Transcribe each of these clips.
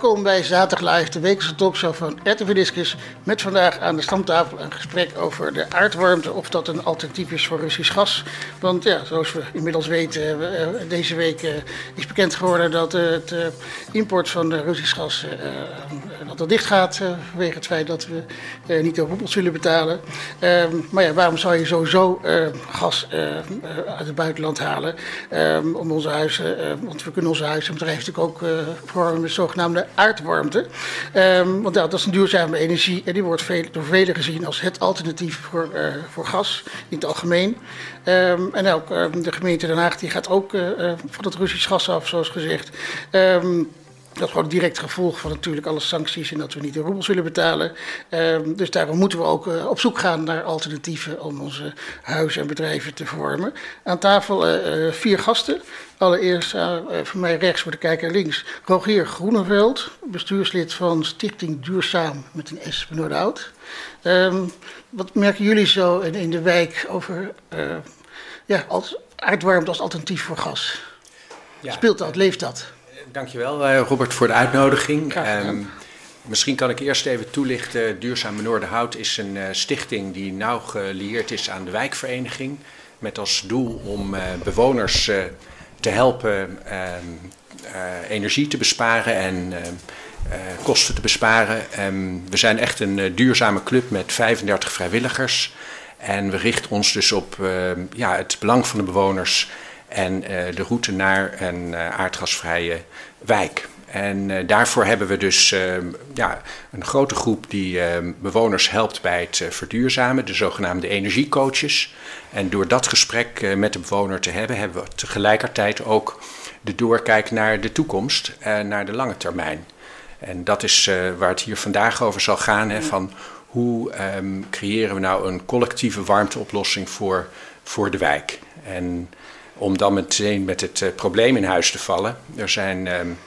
Welkom bij Zaterdag Live, de wekelijkse talkshow van RTV Discus. Met vandaag aan de stamtafel een gesprek over de aardwarmte. Of dat een alternatief is voor Russisch gas. Want ja, zoals we inmiddels weten, eh, deze week eh, is bekend geworden dat eh, het import van Russisch gas dat dat dicht gaat. vanwege het feit dat we niet de roebels zullen betalen. Ehm, maar ja, waarom zou je sowieso gas uit het buitenland halen? Ehm, om onze huizen, want we kunnen onze huizen en bedrijven natuurlijk ook verwarmen met zogenaamde de aardwarmte. Um, want dat is een duurzame energie en die wordt veel, door velen gezien als het alternatief voor, uh, voor gas in het algemeen. Um, en ook um, de gemeente Den Haag die gaat ook uh, van het Russisch gas af, zoals gezegd. Dat is gewoon direct gevolg van natuurlijk alle sancties en dat we niet de roebels willen betalen. Dus daarom moeten we ook op zoek gaan naar alternatieven om onze huizen en bedrijven te verwarmen. Aan tafel vier gasten. Allereerst uh, voor mij rechts, voor de kijker links, Rogier Groeneveld, bestuurslid van Stichting Duurzaam met een S Noorderhout. Um, wat merken jullie zo in, in de wijk over ja, als aardwarmte als alternatief voor gas? Ja, Speelt dat, leeft dat? Dankjewel uh, Robert voor de uitnodiging. Um, misschien kan ik eerst even toelichten. Duurzame Noorderhout is een uh, stichting die nauw gelieerd is aan de wijkvereniging. Met als doel om uh, bewoners te helpen um, energie te besparen en kosten te besparen. Um, we zijn echt een duurzame club met 35 vrijwilligers. En we richten ons dus op ja, het belang van de bewoners en de route naar een aardgasvrije wijk. En uh, daarvoor hebben we dus ja, een grote groep die bewoners helpt bij het verduurzamen, de zogenaamde energiecoaches. En door dat gesprek met de bewoner te hebben, hebben we tegelijkertijd ook de doorkijk naar de toekomst, naar de lange termijn. En dat is waar het hier vandaag over zal gaan, hè, van hoe um, creëren we nou een collectieve warmteoplossing voor, voor de wijk. En om dan meteen met het probleem in huis te vallen. Er zijn um,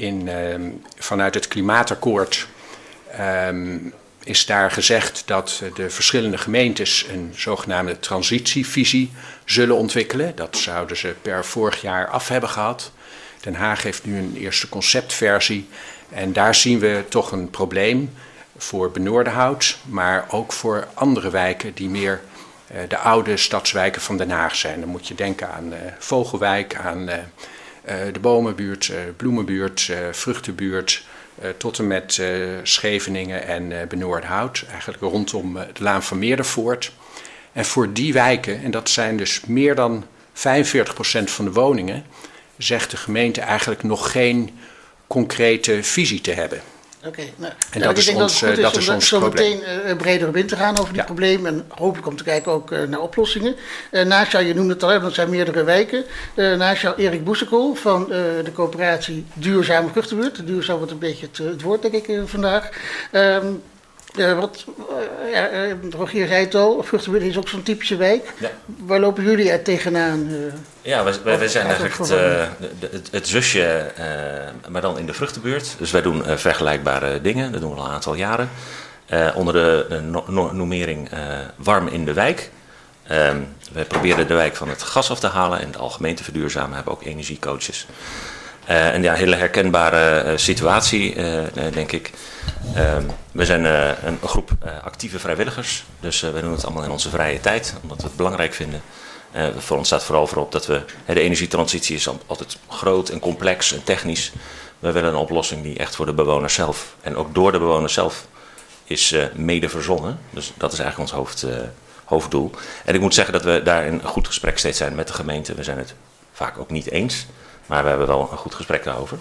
in, um, vanuit het klimaatakkoord um, is daar gezegd dat de verschillende gemeentes een zogenaamde transitievisie zullen ontwikkelen. Dat zouden ze per vorig jaar af hebben gehad. Den Haag heeft nu een eerste conceptversie. En daar zien we toch een probleem voor Benoordenhout, maar ook voor andere wijken die meer eh, de oude stadswijken van Den Haag zijn. Dan moet je denken aan eh, Vogelwijk, aan eh, de Bomenbuurt, Bloemenbuurt, Vruchtenbuurt, tot en met Scheveningen en Benoordhout, eigenlijk rondom de Laan van Meerdervoort. En voor die wijken, en dat zijn dus meer dan 45% van de woningen, zegt de gemeente eigenlijk nog geen concrete visie te hebben. Oké, nou, en dat, is ons, dat, dat is om ons zo meteen uh, breder op in te gaan over dit probleem. En hopelijk om te kijken ook uh, naar oplossingen. Uh, naast jou, je noemde het al, want het zijn meerdere wijken. naast jou Erik Boesekool van de coöperatie Duurzame Vruchtenbuurt. Duurzaam wordt een beetje het, het woord, denk ik, vandaag. Um, uh, wat, uh, ja, uh, Rogier zei het al, Vruchtenbuurt is ook zo'n typische wijk. Ja. Waar lopen jullie er tegenaan? ja, wij, wij, wij zijn eigenlijk het, het, het, zusje, maar dan in de Vruchtenbuurt. Dus wij doen vergelijkbare dingen, dat doen we al een aantal jaren. onder de no noemering Warm in de Wijk. Ehm, wij proberen de wijk van het gas af te halen en het algemeen te verduurzamen. We hebben ook energiecoaches. En ja, een hele herkenbare situatie, denk ik. Ehm, we zijn een groep actieve vrijwilligers, dus we doen het allemaal in onze vrije tijd, omdat we het belangrijk vinden. voor ons staat vooral voorop dat we, de energietransitie is altijd groot en complex en technisch. We willen een oplossing die echt voor de bewoners zelf en ook door de bewoners zelf is mede verzonnen. Dus dat is eigenlijk ons hoofd, hoofddoel. En ik moet zeggen dat we daar in goed gesprek steeds zijn met de gemeente. We zijn het vaak ook niet eens. Maar we hebben wel een goed gesprek daarover.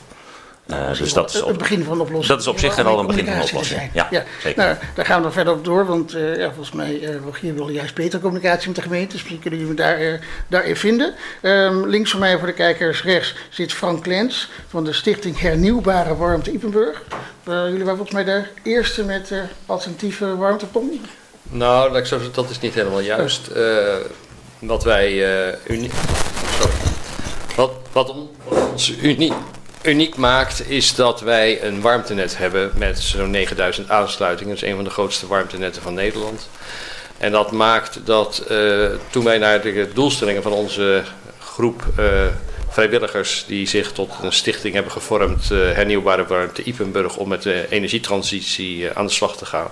Uh, dus dat is op, het begin van de oplossing. Dat is op zich wel een begin van de oplossing. Ja, ja, zeker. Nou, daar gaan we nog verder op door, want uh, ja, volgens mij uh, Rogier wil juist betere communicatie met de gemeente. Dus misschien kunnen jullie me daar, uh, daarin vinden. Um, links van mij voor de kijkers rechts zit Frank Lens van de Stichting Hernieuwbare Warmte Ipenburg. jullie waren volgens mij de eerste met alternatieve warmtepomp. Nou, dat is niet helemaal juist. wat wij uniek... Sorry. Wat, wat, ons uniek, uniek maakt is dat wij een warmtenet hebben met zo'n 9000 aansluitingen. Dat is een van de grootste warmtenetten van Nederland. En dat maakt dat uh, toen wij naar de doelstellingen van onze groep uh, vrijwilligers die zich tot een stichting hebben gevormd, Hernieuwbare Warmte Ipenburg, om met de energietransitie aan de slag te gaan.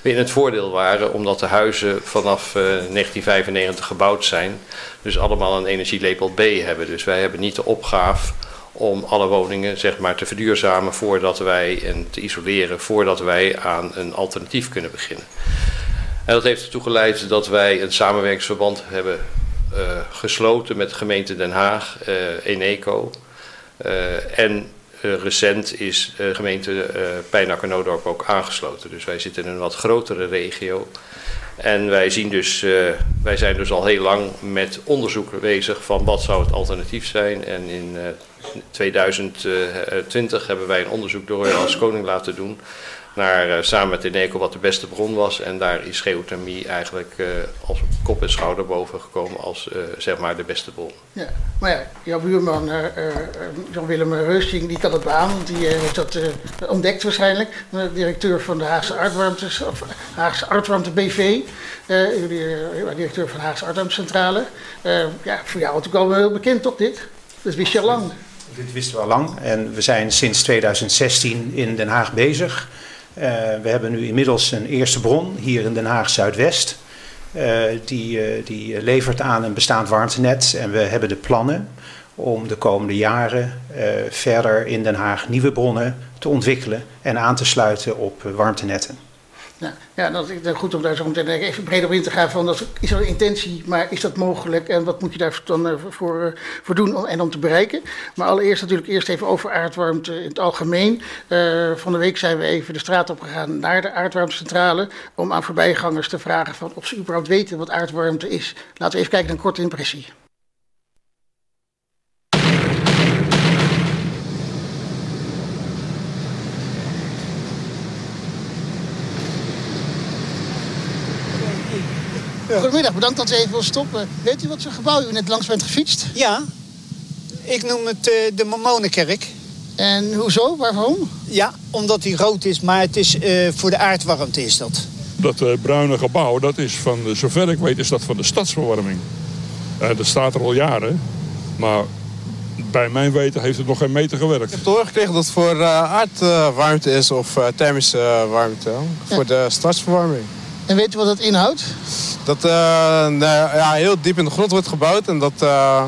We in het voordeel waren omdat de huizen vanaf 1995 gebouwd zijn, dus allemaal een energielabel B hebben. Dus wij hebben niet de opgave om alle woningen zeg maar, te verduurzamen voordat wij en te isoleren voordat wij aan een alternatief kunnen beginnen. En dat heeft ertoe geleid dat wij een samenwerkingsverband hebben uh, gesloten met de gemeente Den Haag, uh, Eneco. Uh, en recent is de gemeente uh, Pijnacker-Noodorp ook aangesloten. Dus wij zitten in een wat grotere regio. En wij, zien dus, wij zijn dus al heel lang met onderzoek bezig van wat zou het alternatief zijn. En in uh, 2020 hebben wij een onderzoek door als koning laten doen naar, uh, samen met Eneco wat de beste bron was. En daar is geothermie eigenlijk als kop en schouder boven gekomen als zeg maar de beste bron. Ja, maar ja, jouw buurman Jan-Willem Reusting die kan het beamen, die heeft dat ontdekt waarschijnlijk. De directeur van de Haagse Aardwarmtes, of Haagse Aardwarmte BV, directeur van de Haagse Aardwarmtecentrale. ja, voor jou natuurlijk al heel bekend toch dit? Dat wist je al lang. Dit wisten we al lang en we zijn sinds 2016 in Den Haag bezig. Uh, we hebben nu inmiddels een eerste bron hier in Den Haag Zuidwest. Uh, die, uh, die levert aan een bestaand warmtenet en we hebben de plannen om de komende jaren verder in Den Haag nieuwe bronnen te ontwikkelen en aan te sluiten op warmtenetten. Nou, ja, dat is goed om daar zo meteen even breder op in te gaan. Van dat is er een intentie, maar is dat mogelijk en wat moet je daar dan voor, voor doen en om te bereiken? Maar allereerst natuurlijk eerst even over aardwarmte in het algemeen. Uh, van de week zijn we even de straat op gegaan naar de aardwarmtecentrale om aan voorbijgangers te vragen van of ze überhaupt weten wat aardwarmte is. Laten we even kijken naar een korte impressie. Goedemiddag, bedankt dat u even wil stoppen. Weet u wat voor gebouw u net langs bent gefietst? Ja, ik noem het uh, de Mormonenkerk. En hoezo? Waarom? Ja, omdat die rood is, maar het is uh, voor de aardwarmte is dat. Dat uh, bruine gebouw, dat is van, zover ik weet, is dat van de stadsverwarming. dat staat er al jaren, maar bij mijn weten heeft het nog geen meter gewerkt. Ik heb doorgekregen dat het voor aardwarmte is of thermische warmte. Ja. Voor de stadsverwarming. En weet u wat dat inhoudt? Dat uh, nou, ja, heel diep in de grond wordt gebouwd en dat uh,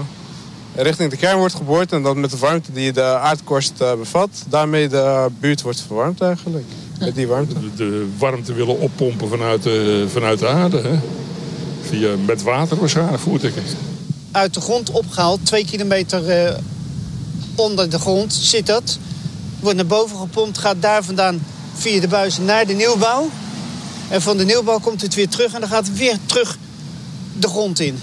richting de kern wordt geboord. En dat met de warmte die de aardkorst uh, bevat, daarmee de buurt wordt verwarmd eigenlijk. Ja. Met die warmte. De, de, warmte willen oppompen vanuit de, vanuit de aarde. Hè? Via, met water waarschijnlijk, voert ik het. Uit de grond opgehaald, twee kilometer onder de grond zit dat. Wordt naar boven gepompt, gaat daar vandaan via de buizen naar de nieuwbouw. En van de nieuwbouw komt het weer terug en dan gaat het weer terug de grond in.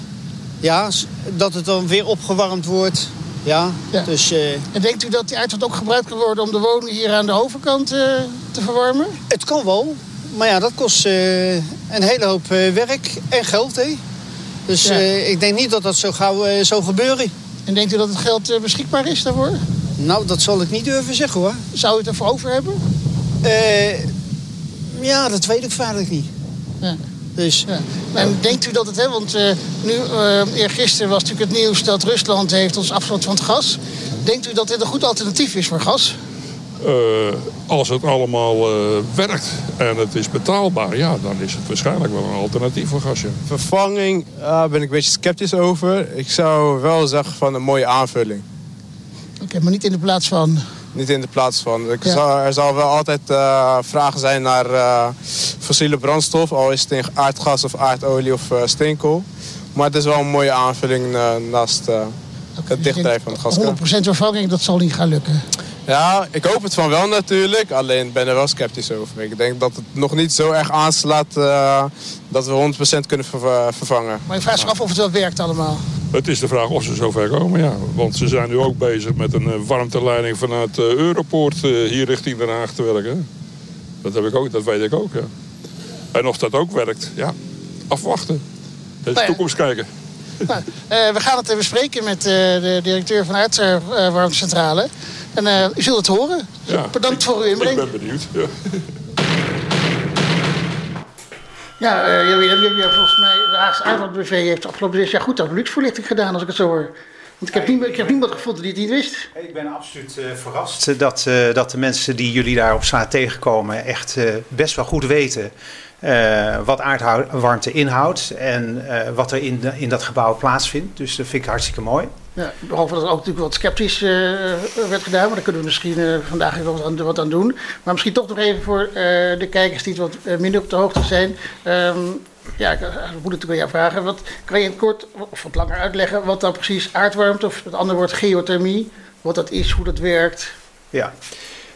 Ja, dat het dan weer opgewarmd wordt. Ja, ja. Dus, uh, en denkt u dat die uitstoot ook gebruikt kan worden om de woning hier aan de overkant uh, te verwarmen? Het kan wel, maar ja, dat kost uh, een hele hoop werk en geld. Hè? Dus ja. ik denk niet dat dat zo gauw zou gebeuren. En denkt u dat het geld beschikbaar is daarvoor? Nou, dat zal ik niet durven zeggen hoor. Zou u het ervoor over hebben? Ja, dat weet ik feitelijk niet. Ja. Dus, ja. En denkt u dat het, hè, want uh, nu, uh, eergisteren was natuurlijk het nieuws dat Rusland heeft ons afstand van het gas. Denkt u dat dit een goed alternatief is voor gas? Uh, als het allemaal werkt en het is betaalbaar, ja, dan is het waarschijnlijk wel een alternatief voor gas. Ja. Vervanging, daar ben ik een beetje sceptisch over. Ik zou wel zeggen van een mooie aanvulling. Oké, okay, maar niet in de plaats van niet in de plaats van. Ja. Zal, er zal wel altijd uh, vragen zijn naar uh, fossiele brandstof, al is het in aardgas of aardolie of uh, steenkool. Maar het is wel een mooie aanvulling naast okay, het dichtblijven van het gaskraan. 100% vervanging, dat zal niet gaan lukken. Ja, ik hoop het van wel natuurlijk. Alleen ben er wel sceptisch over. Ik denk dat het nog niet zo erg aanslaat dat we 100% kunnen ver vervangen. Maar je vraagt zich af of het wel werkt allemaal. Het is de vraag of ze zover komen, ja. Want ze zijn nu ook bezig met een uh, warmteleiding vanuit uh, Europoort uh, hier richting Den Haag te werken. Dat, heb ik ook, dat weet ik ook, ja. En of dat ook werkt, ja, afwachten. De nou ja. toekomst kijken. Nou, we gaan het bespreken met de directeur van de Warmtecentrale. En u zult het horen. Ja, Bedankt voor uw inbreng. Ik ben benieuwd, ja. Ja, uh, je, je, je, volgens mij, Haagse Aardwarmte BV heeft afgelopen zes jaar goed aan luchtverlichting gedaan, als ik het zo hoor. Want ik heb, niemand, ik heb niemand gevonden die het niet wist. Ik ben absoluut uh, verrast dat, uh, dat de mensen die jullie daar op straat tegenkomen echt uh, best wel goed weten wat aardwarmte inhoudt en wat er in, de, in dat gebouw plaatsvindt. Dus dat vind ik hartstikke mooi. Ja, behalve dat er ook natuurlijk wat sceptisch werd gedaan, maar daar kunnen we misschien vandaag even wat aan, wat aan, doen. Maar misschien toch nog even voor de kijkers die wat minder op de hoogte zijn. Um, ja, ik moet natuurlijk aan jou vragen. Wat, kan je in het kort of wat langer uitleggen wat dan precies aardwarmte of het andere woord geothermie, wat dat is, hoe dat werkt? Ja,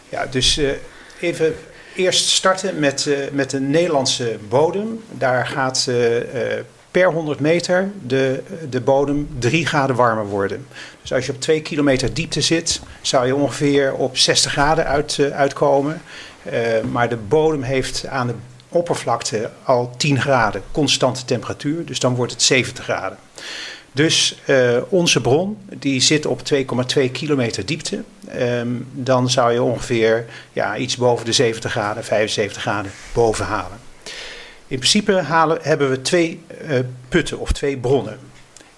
ja dus uh, even eerst starten met, uh, met de Nederlandse bodem. Daar gaat per 100 meter de, de bodem 3 graden warmer worden. Dus als je op 2 kilometer diepte zit, zou je ongeveer op 60 graden uit, uitkomen. maar de bodem heeft aan de oppervlakte al 10 graden, constante temperatuur. Dus dan wordt het 70 graden. Dus uh, onze bron die zit op 2,2 kilometer diepte. Um, dan zou je ongeveer ja, iets boven de 70 graden, 75 graden boven halen. In principe halen, hebben we twee uh, putten of twee bronnen.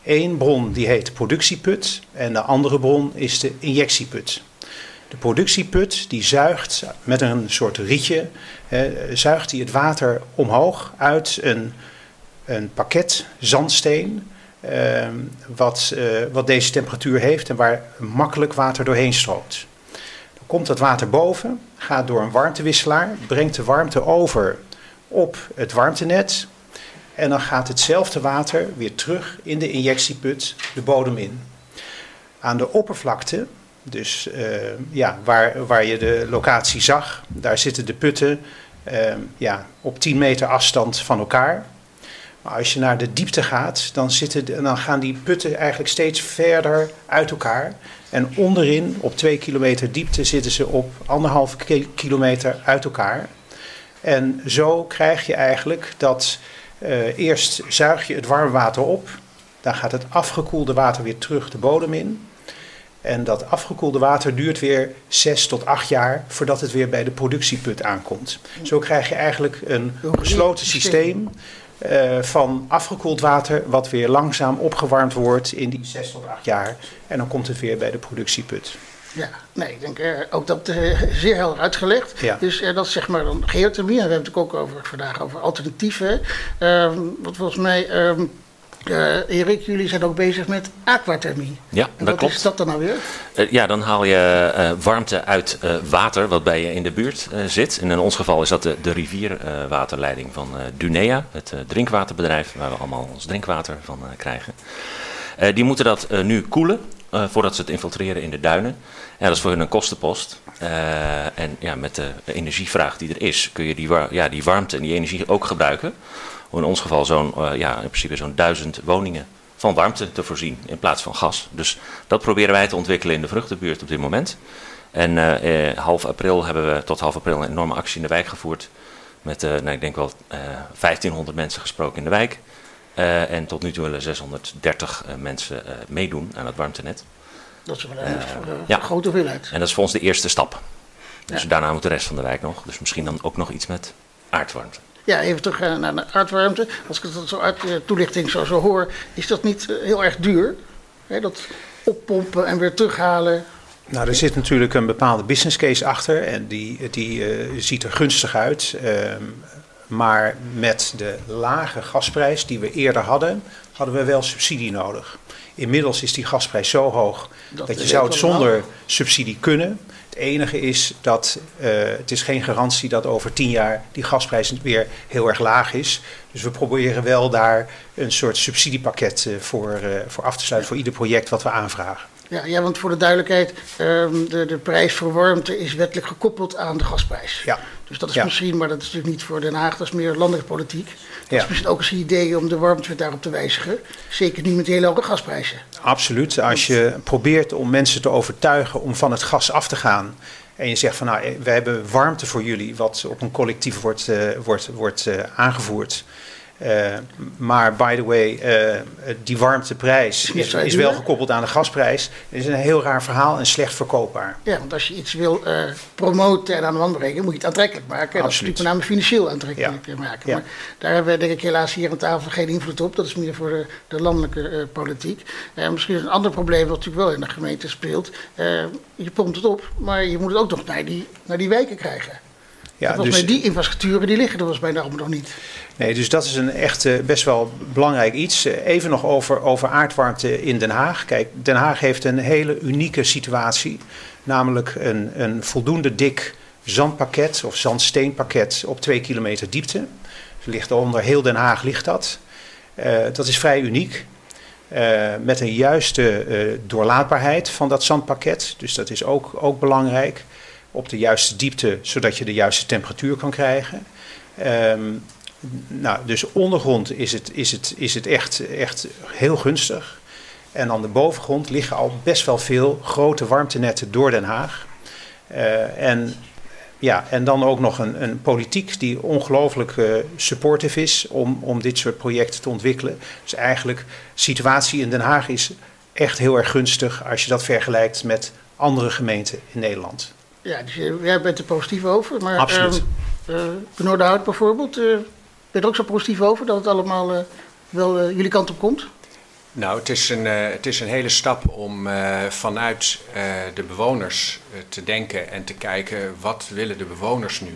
Eén bron die heet productieput en de andere bron is de injectieput. De productieput die zuigt met een soort rietje, zuigt hij het water omhoog uit een, een pakket zandsteen. Uh, wat, uh, wat deze temperatuur heeft en waar makkelijk water doorheen stroomt. Dan komt dat water boven, gaat door een warmtewisselaar, brengt de warmte over op het warmtenet. En dan gaat hetzelfde water weer terug in de injectieput de bodem in. Aan de oppervlakte dus uh, ja, waar, waar je de locatie zag, daar zitten de putten uh, ja, op 10 meter afstand van elkaar. Maar als je naar de diepte gaat, dan, zitten, dan gaan die putten eigenlijk steeds verder uit elkaar. En onderin, op 2 kilometer diepte, zitten ze op anderhalve kilometer uit elkaar. En zo krijg je eigenlijk dat uh, eerst zuig je het warme water op. Dan gaat het afgekoelde water weer terug de bodem in. En dat afgekoelde water duurt weer zes tot acht jaar voordat het weer bij de productieput aankomt. Zo krijg je eigenlijk een gesloten systeem uh, van afgekoeld water, wat weer langzaam opgewarmd wordt in die zes tot acht jaar. En dan komt het weer bij de productieput. Ja, nee, ik denk uh, ook dat uh, zeer helder uitgelegd. Ja. Dus uh, dat is zeg maar dan geothermie. En we hebben het ook over, vandaag over alternatieven. Ehm, wat volgens mij um, uh, Erik, jullie zijn ook bezig met aquathermie. Ja, en dat wat is dat dan nou weer? Uh, ja, dan haal je uh, warmte uit water wat bij je in de buurt zit. En in ons geval is dat de, de rivierwaterleiding van Dunea, het drinkwaterbedrijf waar we allemaal ons drinkwater van krijgen. die moeten dat nu koelen voordat ze het infiltreren in de duinen. Ja, dat is voor hun een kostenpost. en ja, met de energievraag die er is, kun je die, ja, die warmte en die energie ook gebruiken in ons geval zo'n uh, ja, in principe zo'n duizend woningen van warmte te voorzien in plaats van gas. Dus dat proberen wij te ontwikkelen in de vruchtenbuurt op dit moment. En uh, eh, half april hebben we tot half april een enorme actie in de wijk gevoerd. Met, nou, ik denk wel 1500 mensen gesproken in de wijk. en tot nu toe willen 630 mensen meedoen aan het warmtenet. Dat is wel een ja. grote hoeveelheid. En dat is voor ons de eerste stap. Dus ja. daarna moet de rest van de wijk nog. Dus misschien dan ook nog iets met aardwarmte. Ja, even terug naar de aardwarmte. Als ik dat zo uit de toelichting zo, zo hoor, is dat niet eh, heel erg duur? Hè, dat oppompen en weer terughalen. Nou, er zit natuurlijk een bepaalde business case achter en die, die uh, ziet er gunstig uit. Uh, maar met de lage gasprijs die we eerder hadden, hadden we wel subsidie nodig. Inmiddels is die gasprijs zo hoog dat, dat je zou het zonder subsidie kunnen. Het enige is dat uh, het is geen garantie dat over tien jaar die gasprijs weer heel erg laag is. Dus we proberen wel daar een soort subsidiepakket uh, voor, uh, voor af te sluiten voor ieder project wat we aanvragen. Ja, ja want voor de duidelijkheid, um, de, de prijs voor warmte is wettelijk gekoppeld aan de gasprijs. Ja. Dus dat is ja. misschien, maar dat is natuurlijk niet voor Den Haag, dat is meer landelijke politiek. Ja. is misschien ook eens een idee om de warmtewet daarop te wijzigen. Zeker niet met hele hoge gasprijzen. Absoluut. Als je probeert om mensen te overtuigen om van het gas af te gaan. En je zegt van nou, we hebben warmte voor jullie, wat op een collectief wordt, uh, wordt, wordt uh, aangevoerd. Uh, maar by the way, uh, die warmteprijs is, is, wel gekoppeld aan de gasprijs. Het is een heel raar verhaal en slecht verkoopbaar. Ja, want als je iets wil uh, promoten en aan de wand brengen, moet je het aantrekkelijk maken. Dat is natuurlijk met name financieel aantrekkelijk ja. maken. Ja. Maar daar hebben we denk ik helaas hier aan tafel geen invloed op. Dat is meer voor de, de landelijke politiek. misschien is een ander probleem wat natuurlijk wel in de gemeente speelt. je pompt het op, maar je moet het ook nog naar die, naar die wijken krijgen. Ja, volgens dus, mij die infrastructuren die liggen er was bijna nog niet. Nee, dus dat is een echt uh, best wel belangrijk iets. Uh, even nog over, over aardwarmte in Den Haag. Kijk, Den Haag heeft een hele unieke situatie. Namelijk een, een voldoende dik zandpakket of zandsteenpakket op twee kilometer diepte. Dus ligt onder heel Den Haag ligt dat. Uh, dat is vrij uniek. met een juiste doorlaatbaarheid van dat zandpakket. Dus dat is ook, ook belangrijk op de juiste diepte, zodat je de juiste temperatuur kan krijgen. Um, nou, dus ondergrond is het, is het, is het echt, echt heel gunstig. En aan de bovengrond liggen al best wel veel grote warmtenetten door Den Haag. Uh, en, ja, en dan ook nog een, een politiek die ongelooflijk uh, supportive is om, om dit soort projecten te ontwikkelen. Dus eigenlijk, de situatie in Den Haag is echt heel erg gunstig als je dat vergelijkt met andere gemeenten in Nederland. Ja, dus jij bent er positief over. Maar, Absoluut. Uh, Noorderhout bijvoorbeeld, uh, ben je er ook zo positief over dat het allemaal wel jullie kant op komt? Nou, het is een, het is een hele stap om vanuit de bewoners te denken en te kijken wat willen de bewoners nu.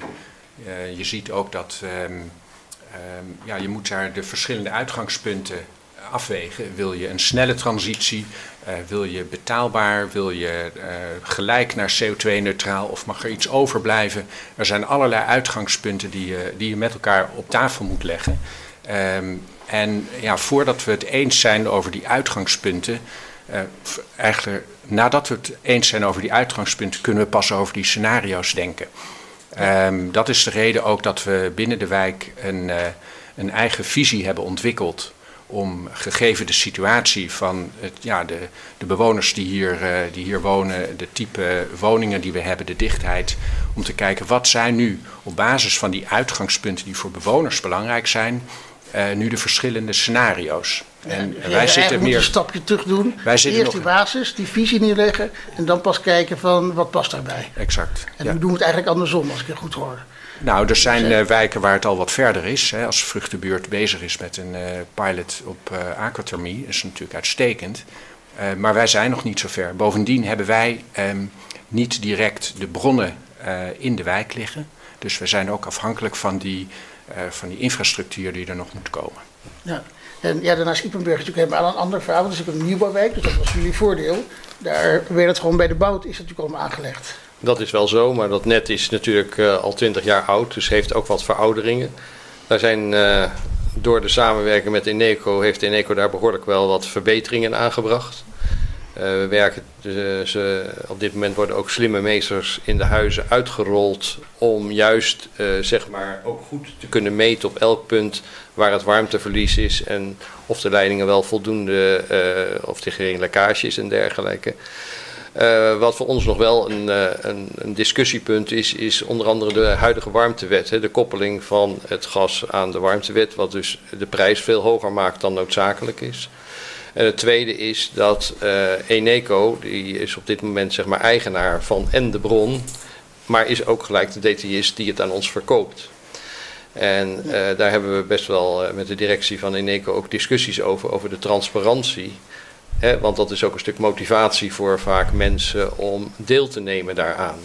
je ziet ook dat um, um, ja, je moet daar de verschillende uitgangspunten afwegen. Wil je een snelle transitie? Uh, wil je betaalbaar? Wil je uh, gelijk naar CO2-neutraal? Of mag er iets overblijven? Er zijn allerlei uitgangspunten die je, die je met elkaar op tafel moet leggen. Um, en ja, voordat we het eens zijn over die uitgangspunten, uh, eigenlijk nadat we het eens zijn over die uitgangspunten, kunnen we pas over die scenario's denken. Um, dat is de reden ook dat we binnen de wijk een, een eigen visie hebben ontwikkeld om gegeven de situatie van het, ja, de, de bewoners die hier, uh, die hier wonen, de type woningen die we hebben, de dichtheid, om te kijken wat zijn nu op basis van die uitgangspunten die voor bewoners belangrijk zijn, uh, nu de verschillende scenario's. En ja, wij zitten meer een stapje terug doen. Wij zitten Eerst die basis, die visie neerleggen en dan pas kijken van wat past daarbij. Exact. En ja. nu doen we het eigenlijk andersom, als ik het goed hoor. Nou, er zijn uh, wijken waar het al wat verder is. Hè. Als Vruchtenbuurt bezig is met een uh, pilot op uh, aquathermie, is natuurlijk uitstekend. maar wij zijn nog niet zo ver. Bovendien hebben wij um, niet direct de bronnen in de wijk liggen. Dus we zijn ook afhankelijk van die, van die infrastructuur die er nog moet komen. Ja. En ja, daarnaast Ipenburg is natuurlijk helemaal een ander verhaal. Dat is ook een nieuwbouwwijk, dus dat was jullie voordeel. Daar werd het gewoon bij de bouw, is het natuurlijk allemaal aangelegd. Dat is wel zo, maar dat net is natuurlijk uh, al twintig jaar oud, dus heeft ook wat verouderingen. Daar zijn uh, door de samenwerking met Eneco, heeft Eneco daar behoorlijk wel wat verbeteringen aangebracht. Uh, we werken, dus, op dit moment worden ook slimme meesters in de huizen uitgerold om juist zeg maar ook goed te kunnen meten op elk punt waar het warmteverlies is en of de leidingen wel voldoende, of geen lekkage is en dergelijke. Uh, wat voor ons nog wel een, uh, een, een, discussiepunt is, is onder andere de huidige warmtewet. Hè, de koppeling van het gas aan de warmtewet, wat dus de prijs veel hoger maakt dan noodzakelijk is. En het tweede is dat uh, Eneco, die is op dit moment zeg maar eigenaar van en de bron, maar is ook gelijk de detailist die het aan ons verkoopt. En daar hebben we best wel met de directie van Eneco ook discussies over, over de transparantie want dat is ook een stuk motivatie voor vaak mensen om deel te nemen daaraan.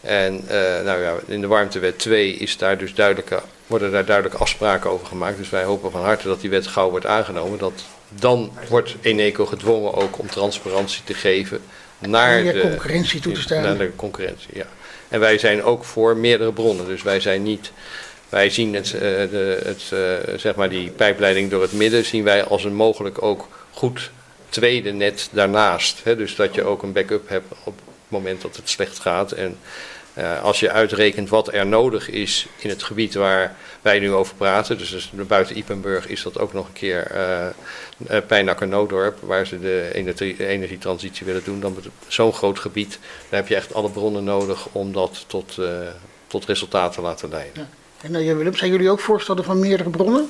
En uh, nou ja, in de warmtewet 2 is daar dus duidelijke, worden daar duidelijke afspraken over gemaakt. Dus wij hopen van harte dat die wet gauw wordt aangenomen. Dat dan wordt Eneco gedwongen ook om transparantie te geven naar de concurrentie toe te staan. Naar de concurrentie, ja. En wij zijn ook voor meerdere bronnen. Dus wij zijn niet. Wij zien het, uh, de, het uh, zeg maar die pijpleiding door het midden zien wij als een mogelijk ook goed tweede net daarnaast. Hè, dus dat je ook een backup hebt op het moment dat het slecht gaat. En uh, als je uitrekent wat er nodig is in het gebied waar wij nu over praten, dus, dus buiten Ipenburg is dat ook nog een keer uh, uh, Pijnakker Noodorp, waar ze de energie, energietransitie willen doen, dan zo'n groot gebied, daar heb je echt alle bronnen nodig om dat tot, tot resultaten te laten leiden. Ja. En uh, Willem, zijn jullie ook voorstander van meerdere bronnen?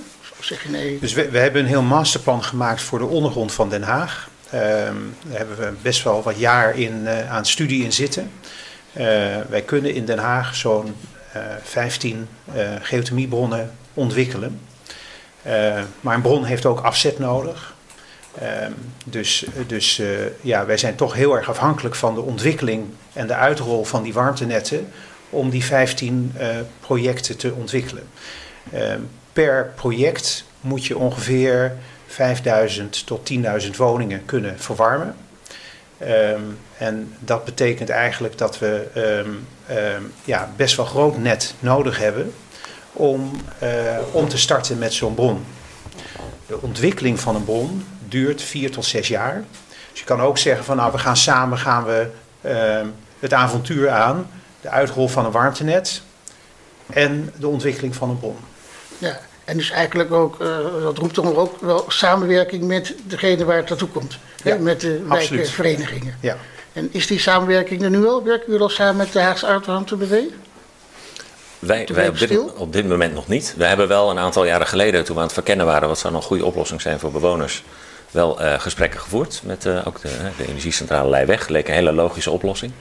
Dus we, we hebben een heel masterplan gemaakt voor de ondergrond van Den Haag. Ehm, daar hebben we best wel wat jaar in, eh, aan studie in zitten. Eh, wij kunnen in Den Haag zo'n 15 geothermiebronnen ontwikkelen. maar een bron heeft ook afzet nodig. Ehm, dus dus ja, wij zijn toch heel erg afhankelijk van de ontwikkeling en de uitrol van die warmtenetten om die 15 projecten te ontwikkelen. Ehm, per project moet je ongeveer 5000 tot 10.000 woningen kunnen verwarmen. Ehm, en dat betekent eigenlijk dat we um, ja, best wel groot net nodig hebben om, uh, om te starten met zo'n bron. De ontwikkeling van een bron duurt vier tot zes jaar. Dus je kan ook zeggen van nou we gaan samen gaan we, het avontuur aan, de uitrol van een warmtenet en de ontwikkeling van een bron. Ja, en dus eigenlijk ook, uh, dat roept dan ook wel samenwerking met degene waar het naartoe komt. Ja, hè, met de wijkverenigingen. Ja. En is die samenwerking er nu al? Werken jullie al samen met de Haagse BW? Wij, wij op, dit, op, dit, moment nog niet. We hebben wel een aantal jaren geleden, toen we aan het verkennen waren wat zou een goede oplossing zijn voor bewoners, wel uh, gesprekken gevoerd met uh, ook de, de energiecentrale Leiweg. Leek een hele logische oplossing.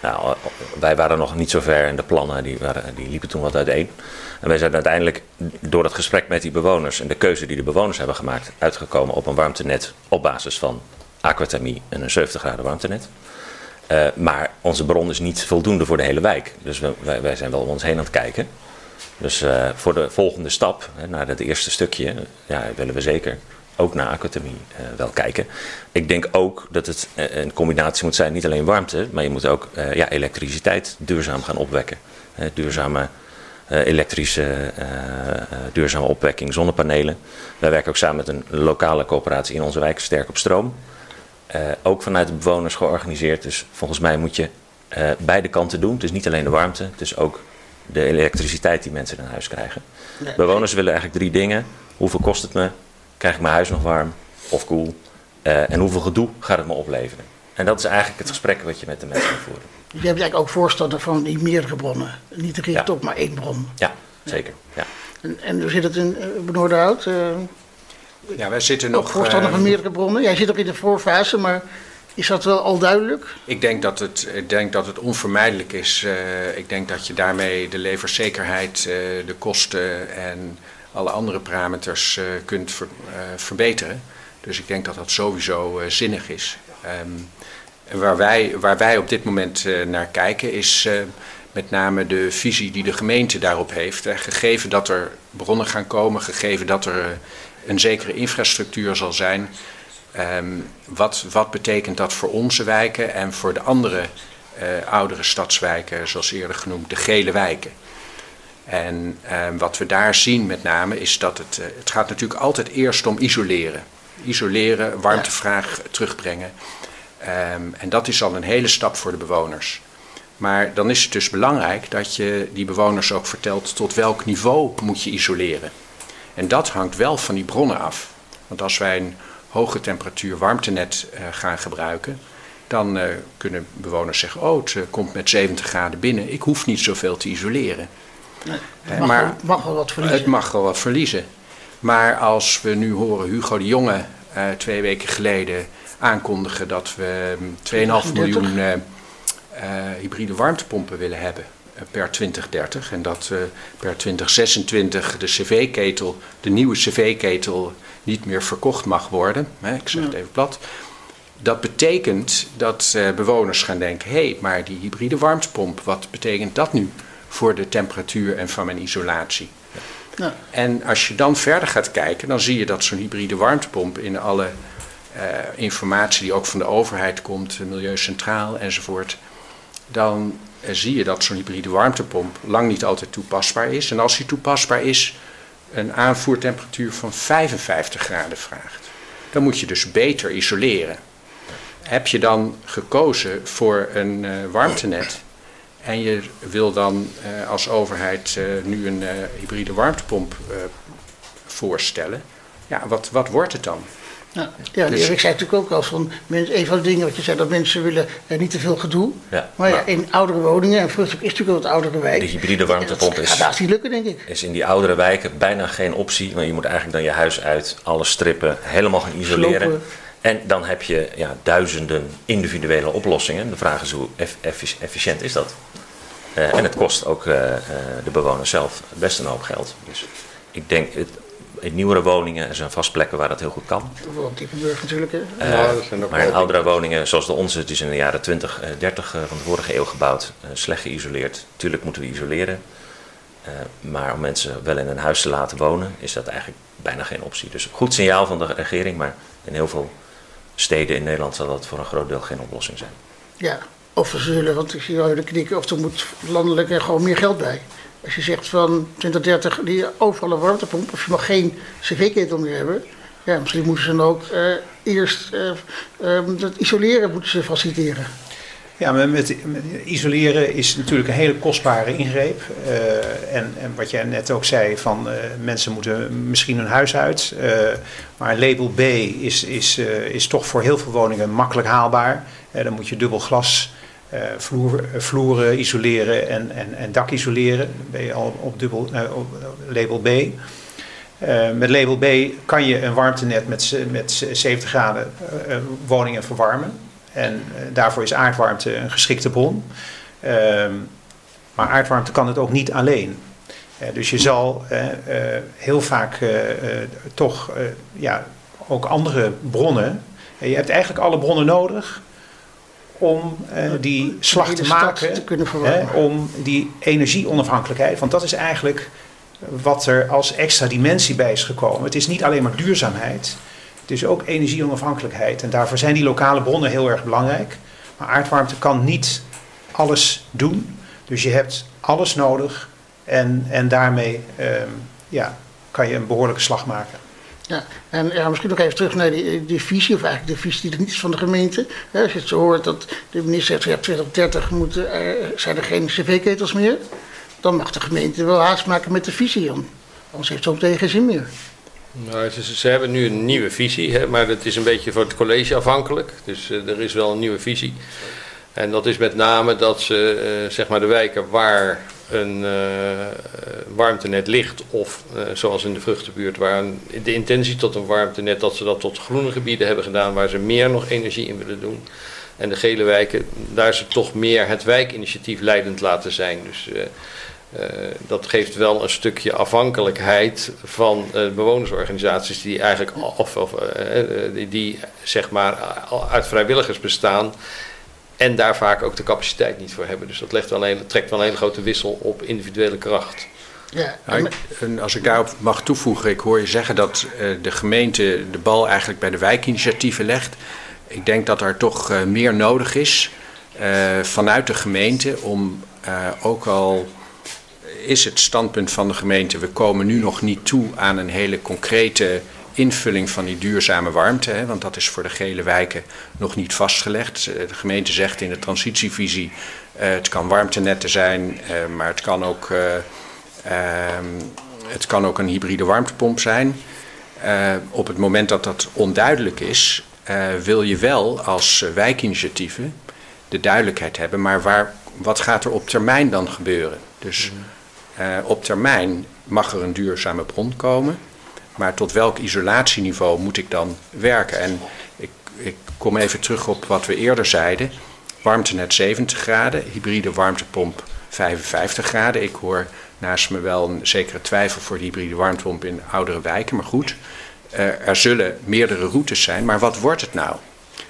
Nou, wij waren nog niet zo ver en de plannen die, waren, die liepen toen wat uiteen. En wij zijn uiteindelijk door het gesprek met die bewoners en de keuze die de bewoners hebben gemaakt, uitgekomen op een warmtenet op basis van aquathermie en een 70 graden warmtenet. Uh, maar onze bron is niet voldoende voor de hele wijk. Dus wij, wij, zijn wel om ons heen aan het kijken. Dus uh, voor de volgende stap, hè, naar het eerste stukje, ja, willen we zeker ook naar aquathermie uh, wel kijken. Ik denk ook dat het een combinatie moet zijn, niet alleen warmte, maar je moet ook ja, elektriciteit duurzaam gaan opwekken. duurzame elektrische duurzame opwekking, zonnepanelen. Wij werken ook samen met een lokale coöperatie in onze wijk, Sterk op Stroom. ook vanuit de bewoners georganiseerd. Dus volgens mij moet je beide kanten doen. Het is niet alleen de warmte, het is ook de elektriciteit die mensen in huis krijgen. Nee. Bewoners willen eigenlijk drie dingen. Hoeveel kost het me? Krijg ik mijn huis nog warm of koel? en hoeveel gedoe gaat het me opleveren? En dat is eigenlijk het gesprek wat je met de mensen moet voeren. Je hebt eigenlijk ook voorstander van die meerdere bronnen. Niet gericht ja. op maar één bron. Ja, zeker. Ja. En, en hoe zit het in uh, Benoordenhout? Uh, ja, wij zitten nog... voorstander van meerdere bronnen. Jij zit ook in de voorfase, maar is dat wel al duidelijk? Ik denk dat het, ik denk dat het onvermijdelijk is. Uh, ik denk dat je daarmee de leverzekerheid, de kosten en alle andere parameters kunt ver, verbeteren. Dus ik denk dat dat sowieso zinnig is. Um, waar wij, waar wij op dit moment naar kijken is met name de visie die de gemeente daarop heeft. Gegeven dat er bronnen gaan komen, gegeven dat er een zekere infrastructuur zal zijn. Um, wat, wat betekent dat voor onze wijken en voor de andere oudere stadswijken, zoals eerder genoemd, de gele wijken? En wat we daar zien met name is dat het, het gaat natuurlijk altijd eerst om isoleren. Isoleren, warmtevraag ja. terugbrengen. Um, en dat is al een hele stap voor de bewoners. Maar dan is het dus belangrijk dat je die bewoners ook vertelt tot welk niveau moet je isoleren. En dat hangt wel van die bronnen af. Want als wij een hoge temperatuur warmtenet uh, gaan gebruiken, dan uh, kunnen bewoners zeggen: Oh, het uh, komt met 70 graden binnen, ik hoef niet zoveel te isoleren. Het mag, maar, wel, mag wel wat verliezen. Het mag wel wat verliezen. Maar als we nu horen Hugo de Jonge twee weken geleden aankondigen dat we 2,5 miljoen uh, uh, hybride warmtepompen willen hebben per 2030. En dat per 2026 de cv-ketel, de nieuwe cv-ketel, niet meer verkocht mag worden. Hè, ik zeg het even plat. Dat betekent dat bewoners gaan denken: hé, hey, maar die hybride warmtepomp, wat betekent dat nu voor de temperatuur en van mijn isolatie? Ja. En als je dan verder gaat kijken, dan zie je dat zo'n hybride warmtepomp in alle uh, informatie die ook van de overheid komt, Milieu Centraal enzovoort, dan uh, zie je dat zo'n hybride warmtepomp lang niet altijd toepasbaar is. En als die toepasbaar is, een aanvoertemperatuur van 55 graden vraagt. Dan moet je dus beter isoleren. Heb je dan gekozen voor een uh, warmtenet en je wil dan als overheid nu een hybride warmtepomp voorstellen, ja, wat, wat wordt het dan? Ja, ja dus, Erik zei natuurlijk ook al van een van de dingen wat je zei, dat mensen willen eh, niet te veel gedoe. Ja, maar, ja, in oudere woningen, en Vruchthoek is natuurlijk wel wat oudere wijk. De hybride warmtepomp is, gaat niet lukken, denk ik. is in die oudere wijken bijna geen optie. Want je moet eigenlijk dan je huis uit, alle strippen, helemaal gaan isoleren. En dan heb je ja, duizenden individuele oplossingen. De vraag is hoe efficiënt is dat? Uh, en het kost ook uh, uh, de bewoners zelf best een hoop geld. Dus ik denk, het, in nieuwere woningen er zijn vast plekken waar dat heel goed kan. Bijvoorbeeld Diepenburg natuurlijk. Uh, ja, maar in oudere woningen zoals de onze, het is in de jaren 20, 30 van de vorige eeuw gebouwd, slecht geïsoleerd. Tuurlijk moeten we isoleren. maar om mensen wel in een huis te laten wonen, is dat eigenlijk bijna geen optie. Dus goed signaal van de regering, maar in heel veel steden in Nederland zal dat voor een groot deel geen oplossing zijn. Ja, of ze zullen, want ik zie wel de knikken, of er moet landelijk er gewoon meer geld bij. Als je zegt van 2030 die overal een warmtepomp, of je mag geen cv-ketel meer hebben. Ja, misschien moeten ze dan ook uh, eerst uh, dat isoleren moeten ze faciliteren. Ja, met, isoleren is natuurlijk een hele kostbare ingreep. Uh, en, en, wat jij net ook zei, van uh, mensen moeten misschien hun huis uit. Uh, maar label B is, is, is toch voor heel veel woningen makkelijk haalbaar. dan moet je dubbel glas vloer, vloeren isoleren en, en, en dak isoleren. Dan ben je al op, dubbel, op label B. met label B kan je een warmtenet met, met 70 graden woningen verwarmen. En eh, daarvoor is aardwarmte een geschikte bron. Ehm, maar aardwarmte kan het ook niet alleen. Uh, dus je zal uh, heel vaak toch ja, ook andere bronnen. je hebt eigenlijk alle bronnen nodig om die slag te maken. Te kunnen om die energieonafhankelijkheid. Want dat is eigenlijk wat er als extra dimensie bij is gekomen. Het is niet alleen maar duurzaamheid. Het is ook energieonafhankelijkheid. En daarvoor zijn die lokale bronnen heel erg belangrijk. Maar aardwarmte kan niet alles doen. Dus je hebt alles nodig. En, en daarmee ehm, ja, kan je een behoorlijke slag maken. Ja, en ja, misschien nog even terug naar die, die visie, of eigenlijk de visie die er niet is van de gemeente. als je het zo hoort dat de minister zegt, ja, 2030 moeten, zijn er geen cv-ketels meer. Dan mag de gemeente wel haast maken met de visie. Anders heeft het ook geen zin meer. Nou, ze, ze, hebben nu een nieuwe visie, hè, maar het is een beetje voor het college afhankelijk. Dus uh, er is wel een nieuwe visie. En dat is met name dat ze uh, zeg maar de wijken waar een uh, warmtenet ligt, of zoals in de vruchtenbuurt, waar de intentie tot een warmtenet, dat ze dat tot groene gebieden hebben gedaan, waar ze meer nog energie in willen doen. En de gele wijken, daar ze toch meer het wijkinitiatief leidend laten zijn. Dus uh, dat geeft wel een stukje afhankelijkheid van uh, bewonersorganisaties die eigenlijk of, of uh, die, die, zeg maar uit vrijwilligers bestaan en daar vaak ook de capaciteit niet voor hebben. Dus dat legt wel een, trekt wel een hele grote wissel op individuele kracht. Ja, en als ik daarop mag toevoegen, ik hoor je zeggen dat de gemeente de bal eigenlijk bij de wijkinitiatieven legt. Ik denk dat er toch meer nodig is vanuit de gemeente om ook al is het standpunt van de gemeente, we komen nu nog niet toe aan een hele concrete invulling van die duurzame warmte. Hè, want dat is voor de gele wijken nog niet vastgelegd. Eh, de gemeente zegt in de transitievisie, uh, het kan warmtenetten zijn, uh, maar het kan ook, uh, het kan ook een hybride warmtepomp zijn. op het moment dat dat onduidelijk is, wil je wel als wijkinitiatieven de duidelijkheid hebben, maar waar, wat gaat er op termijn dan gebeuren? Dus mm. Uh, op termijn mag er een duurzame bron komen. Maar tot welk isolatieniveau moet ik dan werken? En ik, ik kom even terug op wat we eerder zeiden. Warmtenet 70 graden, hybride warmtepomp 55 graden. Ik hoor naast me wel een zekere twijfel voor de hybride warmtepomp in oudere wijken. Maar goed, uh, er zullen meerdere routes zijn. Maar wat wordt het nou?